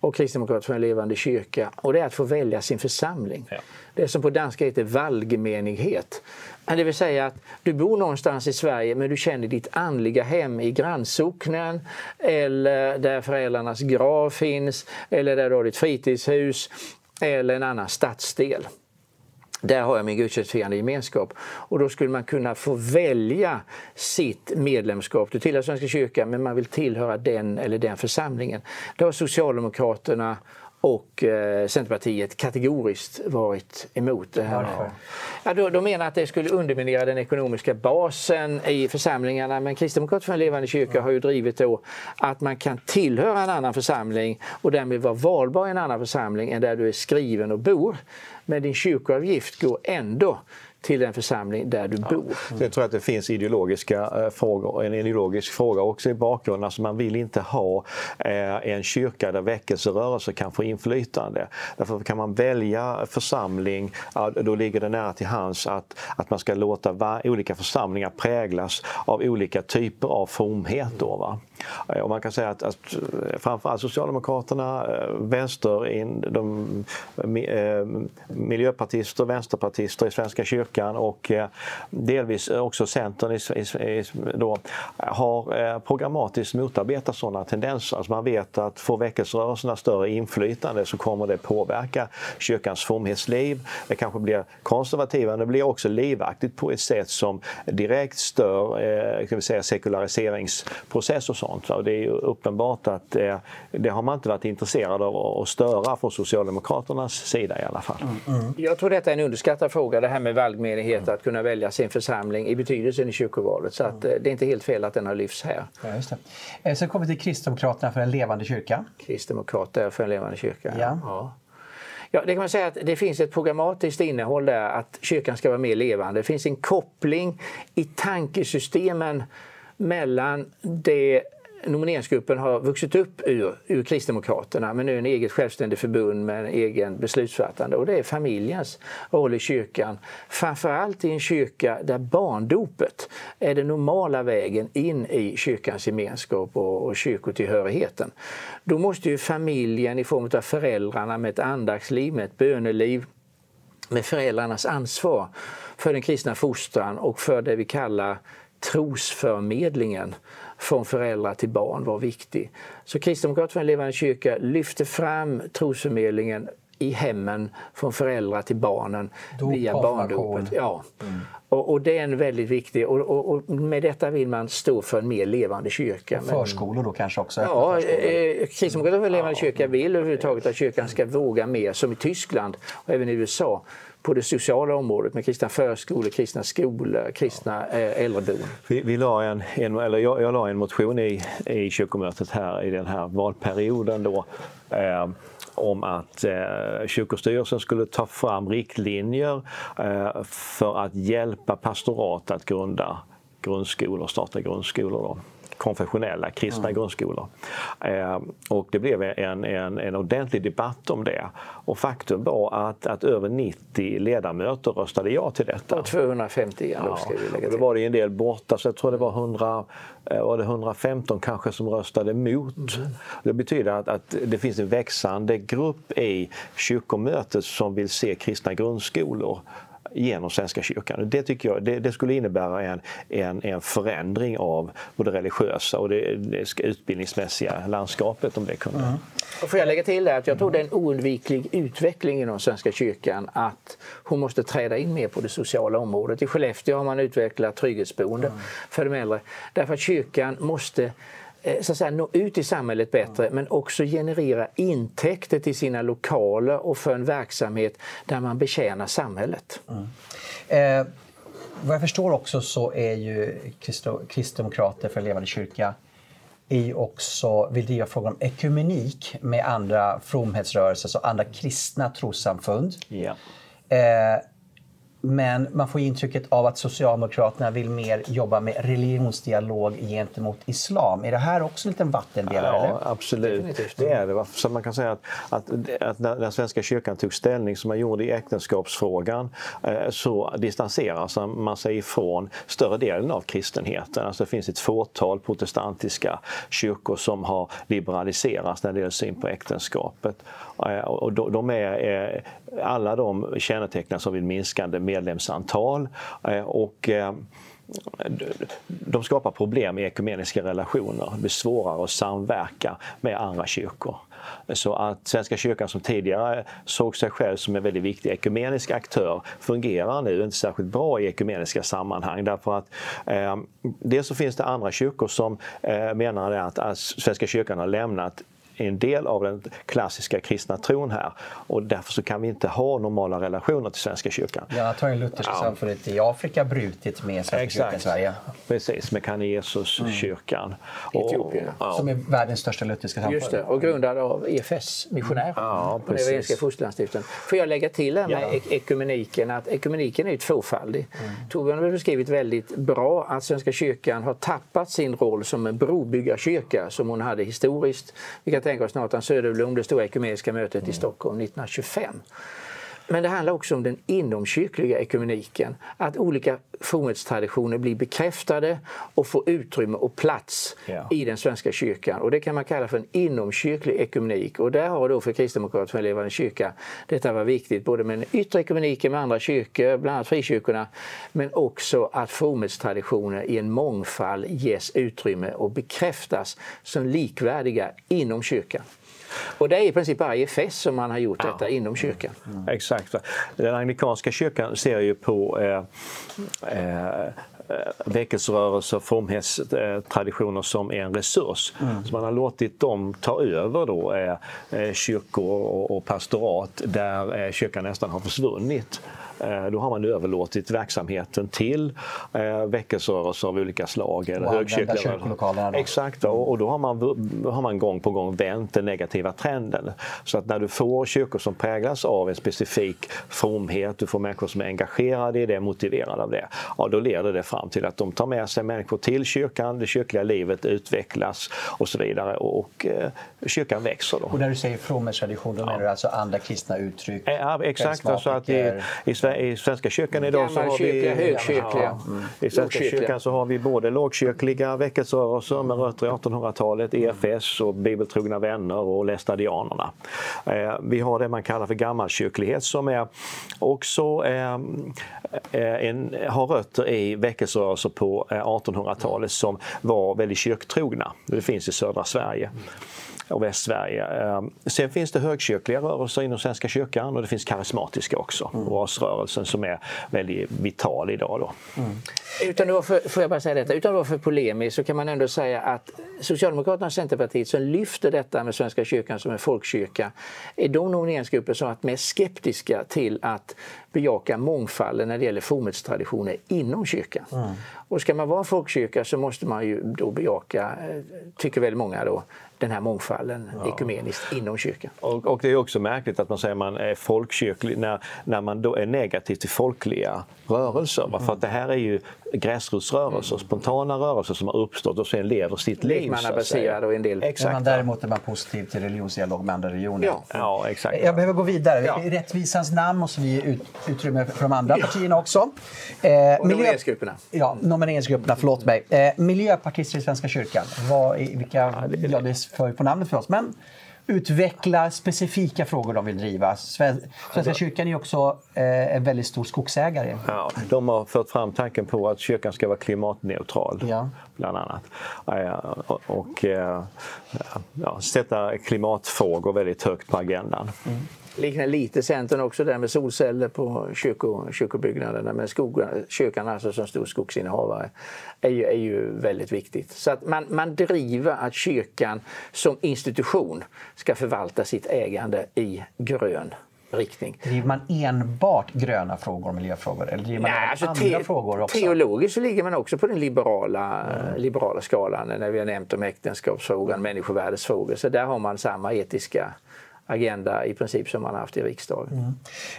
S2: och Kristdemokrater för en levande kyrka och det är att få välja sin församling. Ja. Det som på danska heter valgmenighet. Det vill säga att du bor någonstans i Sverige men du känner ditt andliga hem i grannsocknen eller där föräldrarnas grav finns eller där du har ditt fritidshus eller en annan stadsdel. Där har jag min gudstjänstfirande gemenskap. Och då skulle man kunna få välja sitt medlemskap. Du tillhör Svenska kyrkan men man vill tillhöra den eller den församlingen. Det har Socialdemokraterna och eh, Centerpartiet kategoriskt varit emot det här. Varför? Ja, de, de menar att det skulle underminera den ekonomiska basen i församlingarna men Kristdemokraterna för en levande kyrka mm. har ju drivit då att man kan tillhöra en annan församling och därmed vara valbar i en annan församling än där du är skriven och bor. Men din kyrkoavgift går ändå till den församling där du ja. bor.
S3: Jag tror att det finns ideologiska eh, frågor, en ideologisk fråga också i bakgrunden. Alltså man vill inte ha eh, en kyrka där väckelserörelser kan få inflytande. Därför kan man välja församling, då ligger det nära till hands att, att man ska låta olika församlingar präglas av olika typer av fromhet. Då, va? Och man kan säga att, att framförallt Socialdemokraterna, eh, vänster, de, miljöpartister, vänsterpartister i Svenska kyrkan kyrkan och eh, delvis också Centern då, har eh, programmatiskt motarbetat sådana tendenser. Alltså man vet att får väckelserörelserna större inflytande så kommer det påverka kyrkans fromhetsliv. Det kanske blir konservativare, men det blir också livaktigt på ett sätt som direkt stör eh, kan vi säga, sekulariseringsprocess och sånt. Och det är ju uppenbart att det har man inte varit intresserad av att störa från Socialdemokraternas sida i alla fall.
S2: Mm, mm. Jag tror detta är en underskattad fråga, det här med valgmenighet att kunna välja sin församling i betydelsen i kyrkovalet. Så att, eh, det är inte helt fel att den har lyfts här.
S1: Ja, just det. Eh, sen kommer vi till Kristdemokraterna för en levande kyrka.
S2: Kristdemokrater för en levande kyrka.
S1: Ja. ja.
S2: Ja, det kan man säga att det finns ett programmatiskt innehåll där att kyrkan ska vara mer levande. Det finns en koppling i tankesystemen mellan det nomineringsgruppen har vuxit upp ur, ur Kristdemokraterna men nu är en eget självständigt förbund med en egen beslutsfattande och det är familjens roll i kyrkan. Framförallt i en kyrka där barndopet är den normala vägen in i kyrkans gemenskap och, och kyrkotillhörigheten. Då måste ju familjen i form av föräldrarna med ett andaktsliv, med ett böneliv, med föräldrarnas ansvar för den kristna fostran och för det vi kallar trosförmedlingen från föräldrar till barn var viktig. Så Kristdemokraterna för en levande kyrka lyfte fram trosförmedlingen i hemmen från föräldrar till barnen Dop, via barndopet. Ja. Mm. Och, och, det är en väldigt viktig och, och, och, med detta vill man stå för en mer levande kyrka.
S1: Förskolor då kanske också?
S2: Ja, eh, Kristdemokraterna för en levande ja. kyrka vill överhuvudtaget att kyrkan ska våga mer som i Tyskland och även i USA på det sociala området med kristna förskolor, kristna skolor, kristna eh, ja. äldreboenden.
S3: Vi, vi la en, en, eller jag, jag la en motion i, i kyrkomötet här i den här valperioden då, eh, om att eh, kyrkostyrelsen skulle ta fram riktlinjer eh, för att hjälpa pastorat att grunda grundskolor, starta grundskolor. Då konfessionella kristna mm. grundskolor. Eh, och det blev en, en, en ordentlig debatt om det. Och faktum var att, att över 90 ledamöter röstade ja till detta.
S2: Och 250 ja,
S3: ska vi lägga till. Och då var det en del borta, så jag tror det var, 100, eh, var det 115 kanske som röstade emot. Mm. Det betyder att, att det finns en växande grupp i kyrkomötet som vill se kristna grundskolor genom Svenska kyrkan. Det tycker jag det, det, skulle innebära en, en, en förändring av både religiösa och det, det utbildningsmässiga landskapet om det kunde. Mm.
S2: Och får jag lägga till det att jag tror det är en oundviklig utveckling inom Svenska kyrkan att hon måste träda in mer på det sociala området. I Skellefteå har man utvecklat trygghetsboende mm. för de äldre därför att kyrkan måste så att säga, nå ut i samhället bättre mm. men också generera intäkter till sina lokaler och för en verksamhet där man betjänar samhället. Mm.
S1: Eh, vad jag förstår också så är ju Kristdemokrater för levande kyrka är ju också, vill driva frågan om ekumenik med andra fromhetsrörelser, så andra kristna trossamfund.
S3: Ja.
S1: Eh, men man får intrycket av att Socialdemokraterna vill mer jobba med religionsdialog gentemot islam. Är det här också en liten vattendelare?
S3: Ja,
S1: eller?
S3: absolut. Det är det. Så man kan säga att, att, att när den Svenska kyrkan tog ställning som man gjorde i äktenskapsfrågan eh, så distanserar man sig ifrån större delen av kristenheten. Alltså det finns ett fåtal protestantiska kyrkor som har liberaliserats när det gäller syn på äktenskapet. Och de är, alla de kännetecknas av ett minskande medlemsantal eh, och eh, de skapar problem i ekumeniska relationer. Det blir svårare att samverka med andra kyrkor. Så att Svenska kyrkan som tidigare såg sig själv som en väldigt viktig ekumenisk aktör fungerar nu inte särskilt bra i ekumeniska sammanhang därför att eh, dels så finns det andra kyrkor som eh, menar att, att Svenska kyrkan har lämnat en del av den klassiska kristna tron här och därför så kan vi inte ha normala relationer till Svenska kyrkan.
S1: Ja, ju lutherska ja. samfundet i Afrika brutit med Svenska Exakt. kyrkan i Sverige.
S3: Precis, med Canisius-kyrkan.
S2: Mm. Etiopien.
S1: Ja. Som är världens största lutherska samfund.
S2: Just det, och grundad av EFS-missionärer
S3: ja,
S2: på den evangeliska fosterlandsstiftelsen. Får jag lägga till här med ja. ekumeniken att ekumeniken är tvåfaldig. Mm. Torbjörn har beskrivit väldigt bra att Svenska kyrkan har tappat sin roll som en brobyggarkyrka som hon hade historiskt. Vi kan tänka oss Nathan Söderblom, det stora ekumeniska mötet i Stockholm 1925. Men det handlar också om den inomkyrkliga ekumeniken. Att olika fromhetstraditioner blir bekräftade och får utrymme och plats yeah. i den svenska kyrkan. Och det kan man kalla för en inomkyrklig ekumenik. Och där har då för Kristdemokraterna en levande kyrka detta var viktigt, både med den yttre ekumeniken med andra kyrkor, bland annat frikyrkorna, men också att fromhetstraditioner i en mångfald ges utrymme och bekräftas som likvärdiga inom kyrkan. Och det är i princip bara i EFS som man har gjort detta ja. inom kyrkan.
S3: Mm. Exakt. Den anglikanska kyrkan ser ju på eh, eh, väckelserörelser och fromhetstraditioner som en resurs. Mm. Så man har låtit dem ta över då, eh, eh kyrkor och, och pastorat där eh, kyrkan nästan har försvunnit. Eh, då har man överlåtit verksamheten till eh, väckelserörelser av olika slag.
S1: Eller högkyrkliga.
S3: Exakt, och, då har man, har man gång på gång vänt den negativa trenden. Så att när du får kyrkor som präglas av en specifik fromhet, du får människor som är engagerade i det, motiverade av det, ja, då leder det fram till att de tar med sig människor till kyrkan, det kyrkliga livet utvecklas och så vidare och, och eh, kyrkan växer. Då.
S1: Och när du säger fromhetstradition, då menar du alltså andra kristna uttryck?
S3: Ja, exakt, alltså att i, i Sverige i Svenska kyrkan idag så har vi...
S2: högkyrkliga.
S3: Mm. I Svenska kyrkan så har vi både lågkyrkliga väckelserörelser med rötter i 1800-talet, EFS och Bibeltrogna vänner och Lästadianerna. Eh, vi har det man kallar för gammalkyrklighet som är också eh, eh, en, har rötter i väckelserörelser på 1800-talet som var väldigt kyrktrogna. Det finns i södra Sverige och Västsverige. Ehm, sen finns det högkyrkliga rörelser inom Svenska kyrkan och det finns karismatiska också. Mm. Rasrörelsen som är väldigt vital idag. Då. Mm.
S2: Utan då för, får jag bara säga detta, utan att vara för polemisk så kan man ändå säga att Socialdemokraterna och Centerpartiet som lyfter detta med Svenska kyrkan som en folkkyrka är de nomineringsgrupper som varit mest skeptiska till att bejaka mångfalden när det gäller fromhetstraditioner inom kyrkan. Mm. Och ska man vara en folkkyrka så måste man ju då bejaka, eh, tycker väldigt många då, den här mångfalden ja. ekumeniskt inom kyrkan.
S3: Och, och, det är också märkligt att man säger att man är folkkyrklig när, när man då är negativ till folkliga rörelser. Mm. För att det här är ju gräsrotsrörelser, mm. spontana rörelser som har uppstått och sen lever sitt liv.
S2: Lekmannabaserade och en del.
S1: Exakt. Men däremot är man positiv till religionsdialog med andra religioner.
S3: Ja, ja exakt.
S1: Jag behöver gå vidare. Ja. I rättvisans namn måste vi ge ut, utrymme för de andra ja. partierna också.
S2: Eh, och miljö... nomineringsgrupperna.
S1: Ja, nomineringsgrupperna, förlåt mig. Eh, miljöpartister i Svenska kyrkan. Vad, vilka, ja, det, ja, det för på namnet för oss. Men utveckla specifika frågor de vill driva. Svenska kyrkan är också eh, en väldigt stor skogsägare.
S3: Ja, de har fört fram tanken på att kyrkan ska vara klimatneutral, ja. bland annat. Och, och eh, ja, sätta klimatfrågor väldigt högt på agendan. Mm
S2: liknar lite Centern också där med solceller på kyrko, kyrkobyggnaderna. Men kyrkan alltså som stor skogsinnehavare är ju, är ju väldigt viktigt. Så att man, man driver att kyrkan som institution ska förvalta sitt ägande i grön riktning.
S1: Driver man enbart gröna frågor och miljöfrågor eller driver man
S2: Nej, alltså
S1: andra
S2: te-
S1: frågor också?
S2: Teologiskt så ligger man också på den liberala, liberala skalan när vi har nämnt om äktenskapsfrågan, människovärdesfrågor. Så där har man samma etiska agenda i princip som man har haft i riksdagen.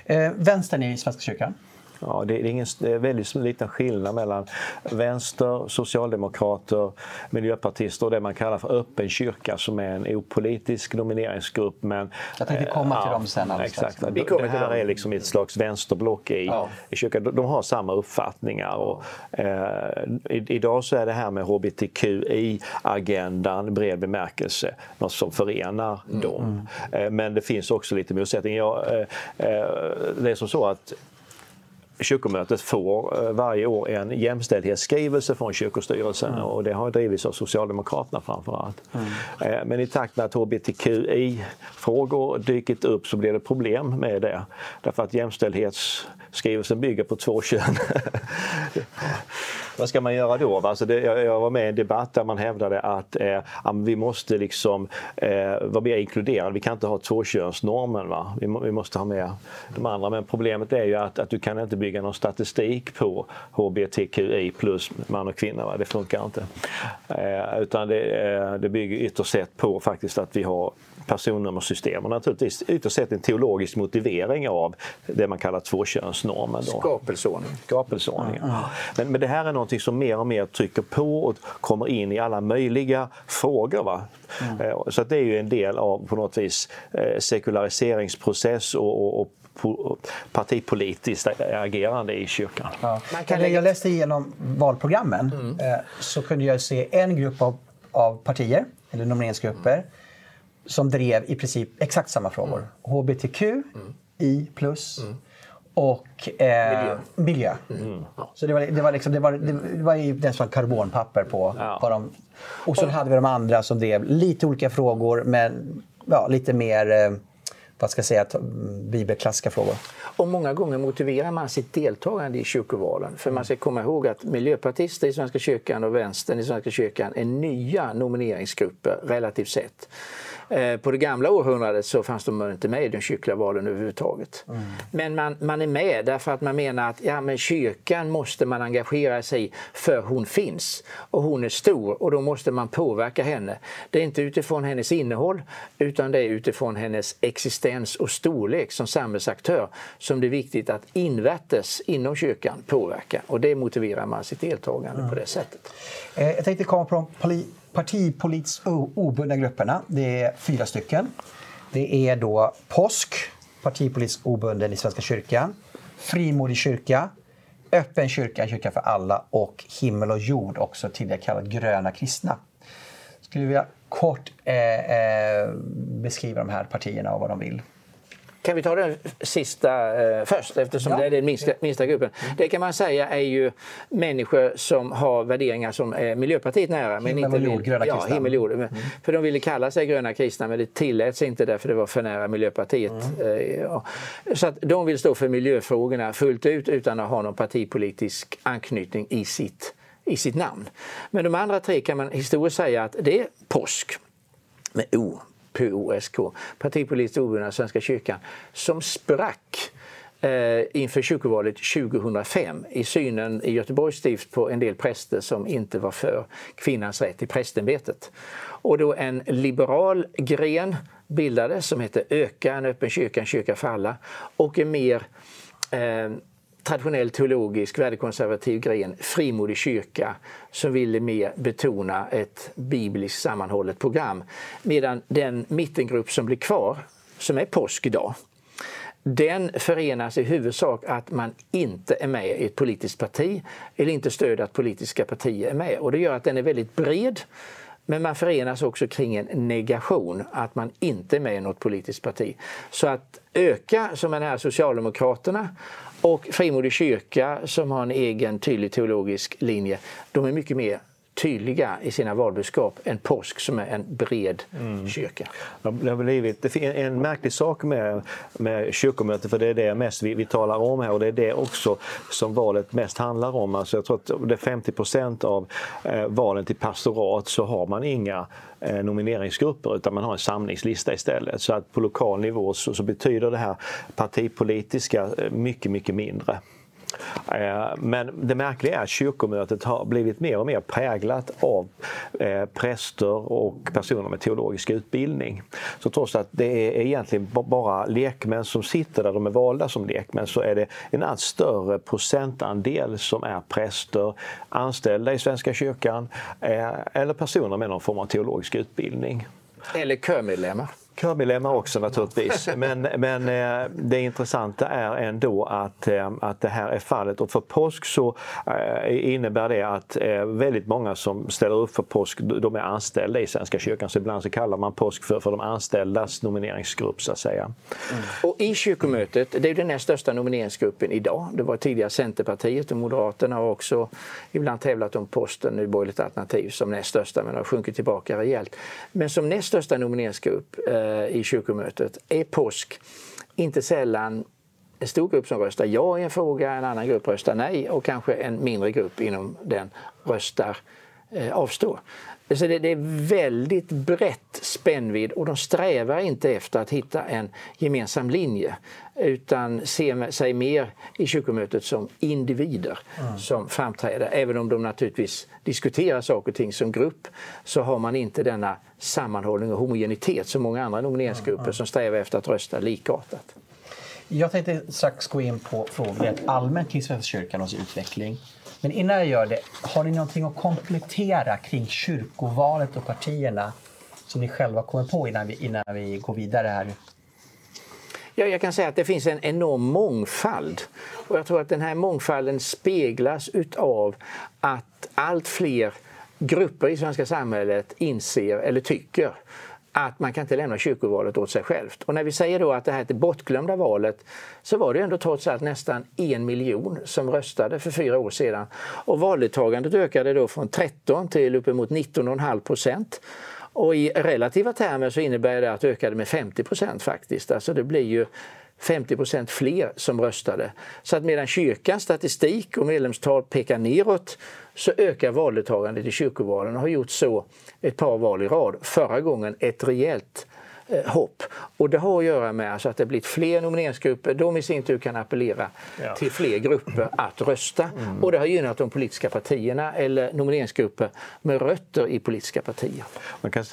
S2: Mm.
S1: Eh, vänstern i Svenska kyrkan?
S3: Ja, det är, ingen, det är väldigt liten skillnad mellan vänster, socialdemokrater, miljöpartister och det man kallar för öppen kyrka som är en opolitisk nomineringsgrupp. Men,
S1: Jag tänkte komma till
S3: eh,
S1: dem sen alldeles strax.
S3: Exakt.
S2: Vi kommer
S3: det
S2: till
S3: här
S2: dem.
S3: är liksom ett slags vänsterblock i,
S2: Ja.
S3: i kyrkan. De, de har samma uppfattningar. Och, eh, idag så är det här med hbtqi-agendan i bred bemärkelse något som förenar dem. Eh, men det finns också lite motsättningar. Ja, eh, eh, det är som så att Kyrkomötet får eh, varje år en jämställdhetsskrivelse från kyrkostyrelsen och det har drivits av Socialdemokraterna framför allt. Eh, Men i takt med att hbtqi-frågor dykit upp så blir det problem med det. Därför att Skrivelsen bygger på två kön. Vad ska man göra då? Alltså det, jag, jag var med i en debatt där man hävdade att eh, vi måste liksom eh, vara mer inkluderade. Vi kan inte ha tvåkönsnormen. Va? Vi, må, vi måste ha med de andra. Men problemet är ju att, att du kan inte bygga någon statistik på hbtqi plus man och kvinna. Va? Det funkar inte. Eh, utan det, eh, det bygger ytterst sett på faktiskt att vi har personnummersystem och naturligtvis ytterst sett en teologisk motivering av det man kallar tvåkönsnormen. Då.
S2: Skapelseordning.
S3: Skapelseordningen. Men, men det här är någonting som mer och mer trycker på och kommer in i alla möjliga frågor. Va? Eh, Så att det är ju en del av på något vis eh, sekulariseringsprocess och, och, och po- partipolitiskt agerande i kyrkan.
S1: Ja.
S2: Man kan
S1: När
S2: lägga-
S1: jag läste igenom valprogrammen eh, så kunde jag se en grupp av, av partier, eller nomineringsgrupper, som drev i princip exakt samma frågor. HBTQ, I plus och eh, miljö. Så det var, det var, liksom, det var, det var ju nästan karbonpapper på,
S3: Ja.
S1: på dem. Och så hade vi de andra som drev lite olika frågor men ja, lite mer eh, vad ska jag säga, bibelklassiska frågor.
S2: Och många gånger motiverar man sitt deltagande i kyrkovalen. För man ska komma ihåg att miljöpartister i Svenska kyrkan och vänstern i Svenska kyrkan är nya nomineringsgrupper relativt sett. Eh, På det gamla århundradet så fanns de inte med i de kyrkliga valen överhuvudtaget. Men man, man är med därför att man menar att ja, men kyrkan måste man engagera sig i för hon finns. Och hon är stor och då måste man påverka henne. Det är inte utifrån hennes innehåll utan det är utifrån hennes existens och storlek som samhällsaktör som det är viktigt att invärtes inom kyrkan påverka. Och det motiverar man sitt deltagande på det sättet.
S1: Eh, Jag tänkte komma på de partipolitiskt obundna grupperna. Det är fyra stycken. Det är då påsk, partipolitiskt obunden i Svenska kyrkan. Frimodig kyrka, öppen kyrka, kyrka för alla och himmel och jord, också tidigare kallad gröna kristna. Skulle vilja kort eh, eh, beskriva de här partierna och vad de vill.
S2: Kan vi ta den sista eh, först eftersom
S1: Ja.
S2: det är den minsta, minsta gruppen. Det kan man säga är ju människor som har värderingar som är Miljöpartiet nära. Men
S1: Himmel
S2: inte
S1: och jord, gröna
S2: ja, himmel jord. Men- För de ville kalla sig gröna kristna men det tilläts inte därför det var för nära Miljöpartiet. Eh, ja. Så att de vill stå för miljöfrågorna fullt ut utan att ha någon partipolitisk anknytning i sitt, i sitt namn. Men de andra tre kan man historiskt säga att det är påsk med O, POSK, partipolitiskt obundna Svenska kyrkan, som sprack eh, inför kyrkovalet 2005 i synen i Göteborgs stift på en del präster som inte var för kvinnans rätt i prästämbetet. Och då en liberal gren bildades som hette Öka, en öppen kyrka, en kyrka för alla och en mer eh, traditionell teologisk värdekonservativ gren, frimodig kyrka, som ville mer betona ett bibliskt sammanhållet program. Medan den mittengrupp som blir kvar, som är påsk idag, den förenas i huvudsak att man inte är med i ett politiskt parti eller inte stöder att politiska partier är med. Och det gör att den är väldigt bred. Men man förenas också kring en negation, att man inte är med i något politiskt parti. Så att öka, som är här Socialdemokraterna, och Frimodig kyrka som har en egen tydlig teologisk linje, de är mycket mer tydliga i sina valbudskap än påsk som är en bred mm. kyrka.
S3: Det har blivit det är en märklig sak med, med kyrkomötet för det är det mest vi, vi talar om här och det är det också som valet mest handlar om. Alltså jag tror att det är 50 procent av eh, valen till pastorat så har man inga eh, nomineringsgrupper utan man har en samlingslista istället. Så att på lokal nivå så, så betyder det här partipolitiska eh, mycket, mycket mindre. Eh, men det märkliga är att kyrkomötet har blivit mer och mer präglat av eh, präster och personer med teologisk utbildning. Så trots att det är egentligen bara lekmän som sitter där, de är valda som lekmän, så är det en allt större procentandel som är präster, anställda i Svenska kyrkan eh, eller personer med någon form av teologisk utbildning.
S2: Eller kömedlemmar.
S3: Körmedlemmar också naturligtvis. Men, men eh, det intressanta är ändå att, eh, att det här är fallet. Och för påsk så eh, innebär det att väldigt många som ställer upp för påsk, de är anställda i Svenska kyrkan. Så ibland så kallar man påsk för, för de anställdas nomineringsgrupp så att säga.
S2: Mm. Och i kyrkomötet, det är den näst största nomineringsgruppen idag. Det var tidigare Centerpartiet och Moderaterna har också ibland tävlat om posten i borgerligt alternativ som näst största men har sjunkit tillbaka rejält. Men som näst största nomineringsgrupp Eh, Eh, i kyrkomötet är påsk inte sällan en stor grupp som röstar ja i en fråga, en annan grupp röstar nej och kanske en mindre grupp inom den röstar eh, avstår. Så det, det, är väldigt brett spännvidd och de strävar inte efter att hitta en gemensam linje utan ser sig mer i kyrkomötet som individer mm. som framträder. Även om de naturligtvis diskuterar saker och ting som grupp så har man inte denna sammanhållning och homogenitet som många andra nomineringsgrupper mm. som strävar efter att rösta likartat.
S1: Jag tänkte strax gå in på frågor allmänt kring Svenska kyrkan och utveckling. Men innan jag gör det, har ni någonting att komplettera kring kyrkovalet och partierna som ni själva kommer på innan vi, innan vi går vidare här?
S2: Ja, jag kan säga att det finns en enorm mångfald. Och jag tror att den här mångfalden speglas utav att allt fler grupper i svenska samhället inser eller tycker att man kan inte lämna kyrkovalet åt sig självt. Och när vi säger då att det här är det bortglömda valet så var det ändå trots allt nästan en miljon som röstade för fyra år sedan. Och valdeltagandet ökade då från 13 till uppemot 19,5 procent. Och i relativa termer så innebär det att det ökade med 50 procent faktiskt. Alltså det blir ju 50 procent fler som röstade. Så att medan kyrkans statistik och medlemstal pekar neråt så ökar valdeltagandet i kyrkovalen och har gjort så ett par val i rad. Förra gången ett rejält hopp. Och det har att göra med alltså att det blivit fler nomineringsgrupper. De i sin tur kan appellera ja. till fler grupper att rösta. Mm. Och det har gynnat de politiska partierna eller nomineringsgrupper med rötter i politiska partier.
S3: Man kan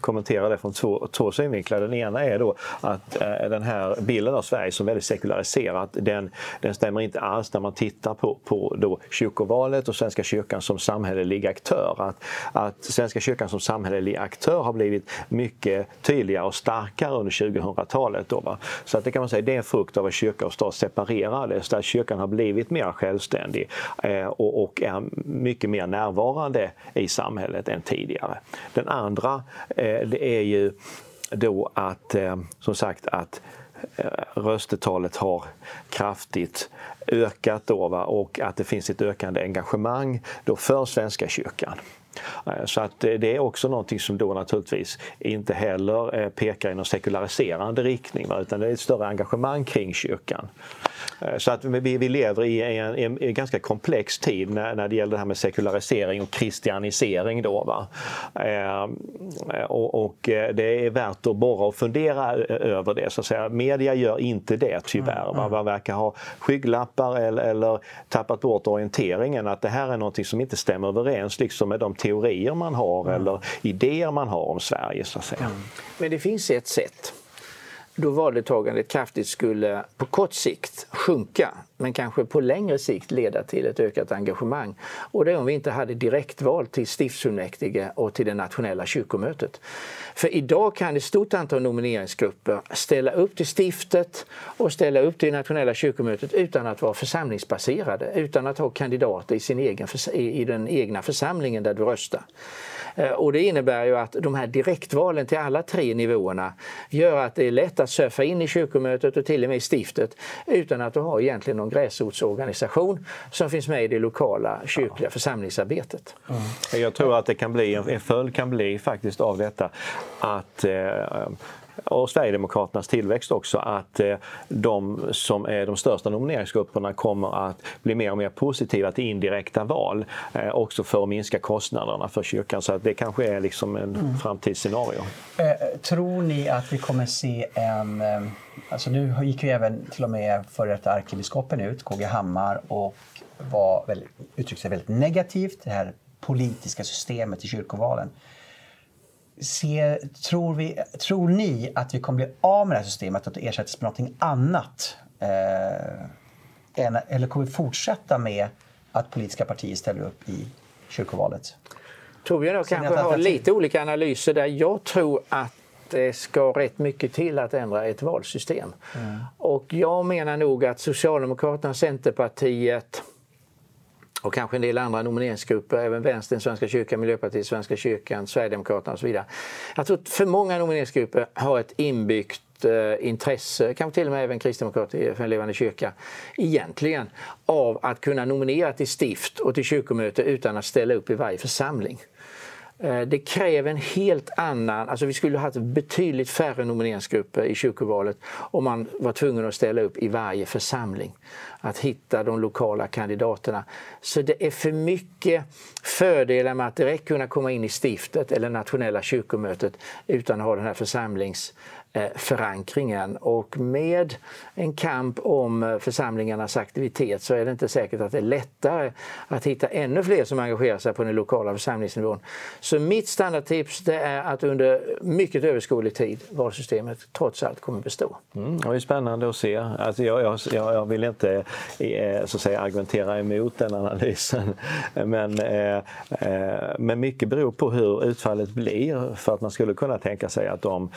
S3: kommentera det från två, två synvinklar. Den ena är då att eh, den här bilden av Sverige som väldigt sekulariserat, den, den stämmer inte alls när man tittar på, på då kyrkovalet och Svenska kyrkan som samhällelig aktör. Att, att Svenska kyrkan som samhällelig aktör har blivit mycket tydligare och starkare under 2000-talet. Då, va? Så att det kan man säga det är en frukt av att kyrka och stat separerades, där kyrkan har blivit mer självständig eh, och, och, är mycket mer närvarande i samhället än tidigare. Den andra eh, det är ju då att, eh, som sagt, att eh, röstetalet har kraftigt ökat då, va? och att det finns ett ökande engagemang då för Svenska kyrkan. Eh, så att eh, det är också någonting som då naturligtvis inte heller eh, pekar i någon sekulariserande riktning utan det är ett större engagemang kring kyrkan. Eh, så att vi, vi lever i en, en, en, ganska komplex tid när, när det gäller det här med sekularisering och kristianisering. Då, va? Eh, och, och, det är värt att borra och fundera över det. Så att säga. Media gör inte det tyvärr. Mm, mm. Man verkar ha skygglappar eller, eller tappat bort orienteringen att det här är någonting som inte stämmer överens liksom med de teorier man har mm. eller idéer man har om Sverige. Så att säga. Mm.
S2: Men det finns ett sätt då valdeltagandet kraftigt skulle på kort sikt sjunka men kanske på längre sikt leda till ett ökat engagemang. Och det är om vi inte hade direktval till stiftsfullmäktige och till det nationella kyrkomötet. För idag kan ett stort antal nomineringsgrupper ställa upp till stiftet och ställa upp till det nationella kyrkomötet utan att vara församlingsbaserade, utan att ha kandidater i, sin egen, i den egna församlingen där du röstar. Eh, och det innebär ju att de här direktvalen till alla tre nivåerna gör att det är lätt att surfa in i kyrkomötet och till och med i stiftet utan att du har egentligen någon gräsrotsorganisation som finns med i det lokala kyrkliga församlingsarbetet.
S3: Mm. Jag tror att det kan bli, en följd kan bli faktiskt av detta att eh, och Sverigedemokraternas tillväxt också att eh, de som är de största nomineringsgrupperna kommer att bli mer och mer positiva till indirekta val eh, också för att minska kostnaderna för kyrkan. Så att det kanske är liksom en mm. framtidsscenario.
S1: Eh, tror ni att vi kommer se en... Alltså nu gick ju även till och med före detta ärkebiskopen ut, KG Hammar, och var väldigt, uttryckte sig väldigt negativt, det här politiska systemet i kyrkovalen. Se, tror, vi, tror ni att vi kommer bli av med det här systemet och att det ersätts med någonting annat? Eh, eller kommer vi fortsätta med att politiska partier ställer upp i kyrkovalet?
S2: Torbjörn och kanske har lite olika analyser där. Jag tror att det ska rätt mycket till att ändra ett valsystem. Mm. Och jag menar nog att Socialdemokraterna, Centerpartiet, och kanske en del andra nomineringsgrupper, även Vänstern, Svenska kyrkan, Miljöpartiet, Svenska kyrkan, Sverigedemokraterna och så vidare. Jag tror att för många nomineringsgrupper har ett inbyggt eh, intresse, kanske till och med även kristdemokrater för en levande kyrka, egentligen av att kunna nominera till stift och till kyrkomöte utan att ställa upp i varje församling. Eh, det kräver en helt annan, alltså vi skulle ha haft betydligt färre nomineringsgrupper i kyrkovalet om man var tvungen att ställa upp i varje församling. Att hitta de lokala kandidaterna. Så det är för mycket fördelar med att direkt kunna komma in i stiftet eller nationella kyrkomötet utan att ha den här församlings Eh, förankringen och med en kamp om eh, församlingarnas aktivitet så är det inte säkert att det är lättare att hitta ännu fler som engagerar sig på den lokala församlingsnivån. Så mitt standardtips det är att under mycket överskådlig tid valsystemet trots allt kommer bestå.
S3: Mm, det är spännande att se. Alltså jag, jag, jag vill inte eh, så att säga, argumentera emot den analysen men, men mycket beror på hur utfallet blir för att man skulle kunna tänka sig att om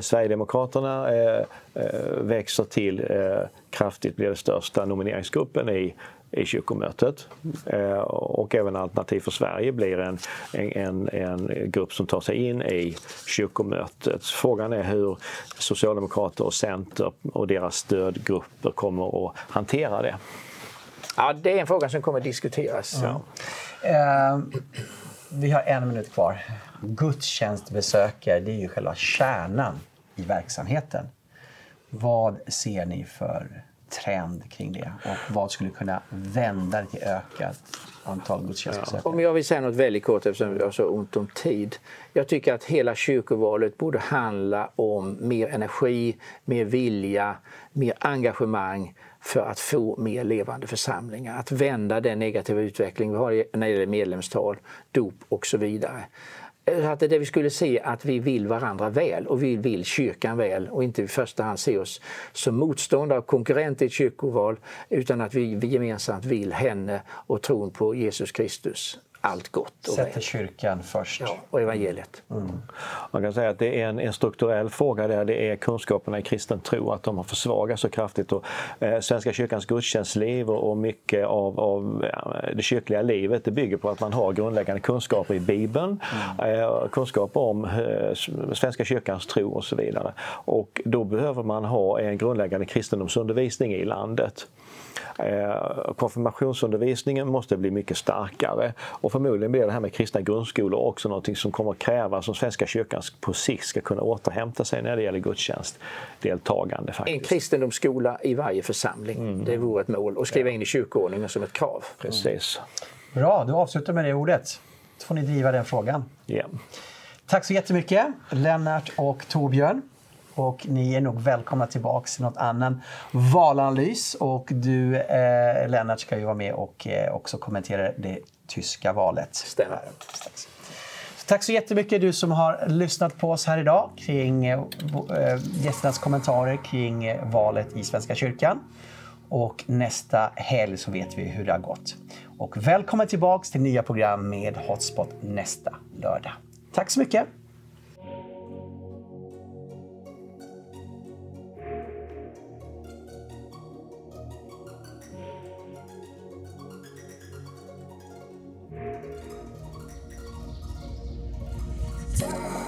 S3: Sverige Sverigedemokraterna eh, eh, växer till eh, kraftigt, blir den största nomineringsgruppen i i kyrkomötet. Eh, och även Alternativ för Sverige blir en, en, en grupp som tar sig in i kyrkomötet. Frågan är hur Socialdemokrater och Center och deras stödgrupper kommer att hantera det.
S2: Ja, det är en fråga som kommer att diskuteras.
S1: Ja. Uh, vi har en minut kvar. Gudstjänstbesökare, det är ju själva kärnan i verksamheten. Vad ser ni för trend kring det och vad skulle kunna vända det till ökat antal gudstjänstbesökare?
S2: Ja. Om jag vill säga något väldigt kort eftersom vi har så ont om tid. Jag tycker att hela kyrkovalet borde handla om mer energi, mer vilja, mer engagemang för att få mer levande församlingar. Att vända den negativa utveckling vi har när det gäller medlemstal, dop och så vidare Eh, att det vi skulle se att vi vill varandra väl och vi vill kyrkan väl och inte i första hand se oss som motståndare och konkurrenter i ett kyrkoval utan att vi gemensamt vill henne och tron på Jesus Kristus allt gott.
S1: Och Sätter väl. kyrkan först.
S2: Ja, och evangeliet. Mm.
S3: Man kan säga att det är en, en, strukturell fråga där det är kunskaperna i kristen tro, att de har försvagats så kraftigt. Och, eh, Svenska kyrkans gudstjänstliv och, och mycket av, av det kyrkliga livet det bygger på att man har grundläggande kunskaper i Bibeln, mm. eh, kunskaper om eh, Svenska kyrkans tro och så vidare. Och då behöver man ha en grundläggande kristendomsundervisning i landet. Eh, konfirmationsundervisningen måste bli mycket starkare och förmodligen blir det här med kristna grundskolor också någonting som kommer att krävas om Svenska kyrkan på sikt ska kunna återhämta sig när det gäller gudstjänstdeltagande.
S2: En kristendomsskola i varje församling, mm. det vore ett mål och skriva in i kyrkoordningen som ett krav.
S3: Precis.
S1: Mm. Bra, du avslutar med det ordet. Så får ni driva den frågan.
S3: Yeah.
S1: Tack så jättemycket Lennart och Torbjörn. Och ni är nog välkomna tillbaka till något annan valanalys. Och du, eh, Lennart, ska ju vara med och eh, också kommentera det tyska valet.
S2: Stämmer.
S1: tack så jättemycket du som har lyssnat på oss här idag kring eh, gästernas kommentarer kring eh, valet i Svenska kyrkan. Och nästa helg så vet vi hur det har gått. Och välkommen tillbaks till nya program med Hotspot nästa lördag. Tack så mycket! Tchau.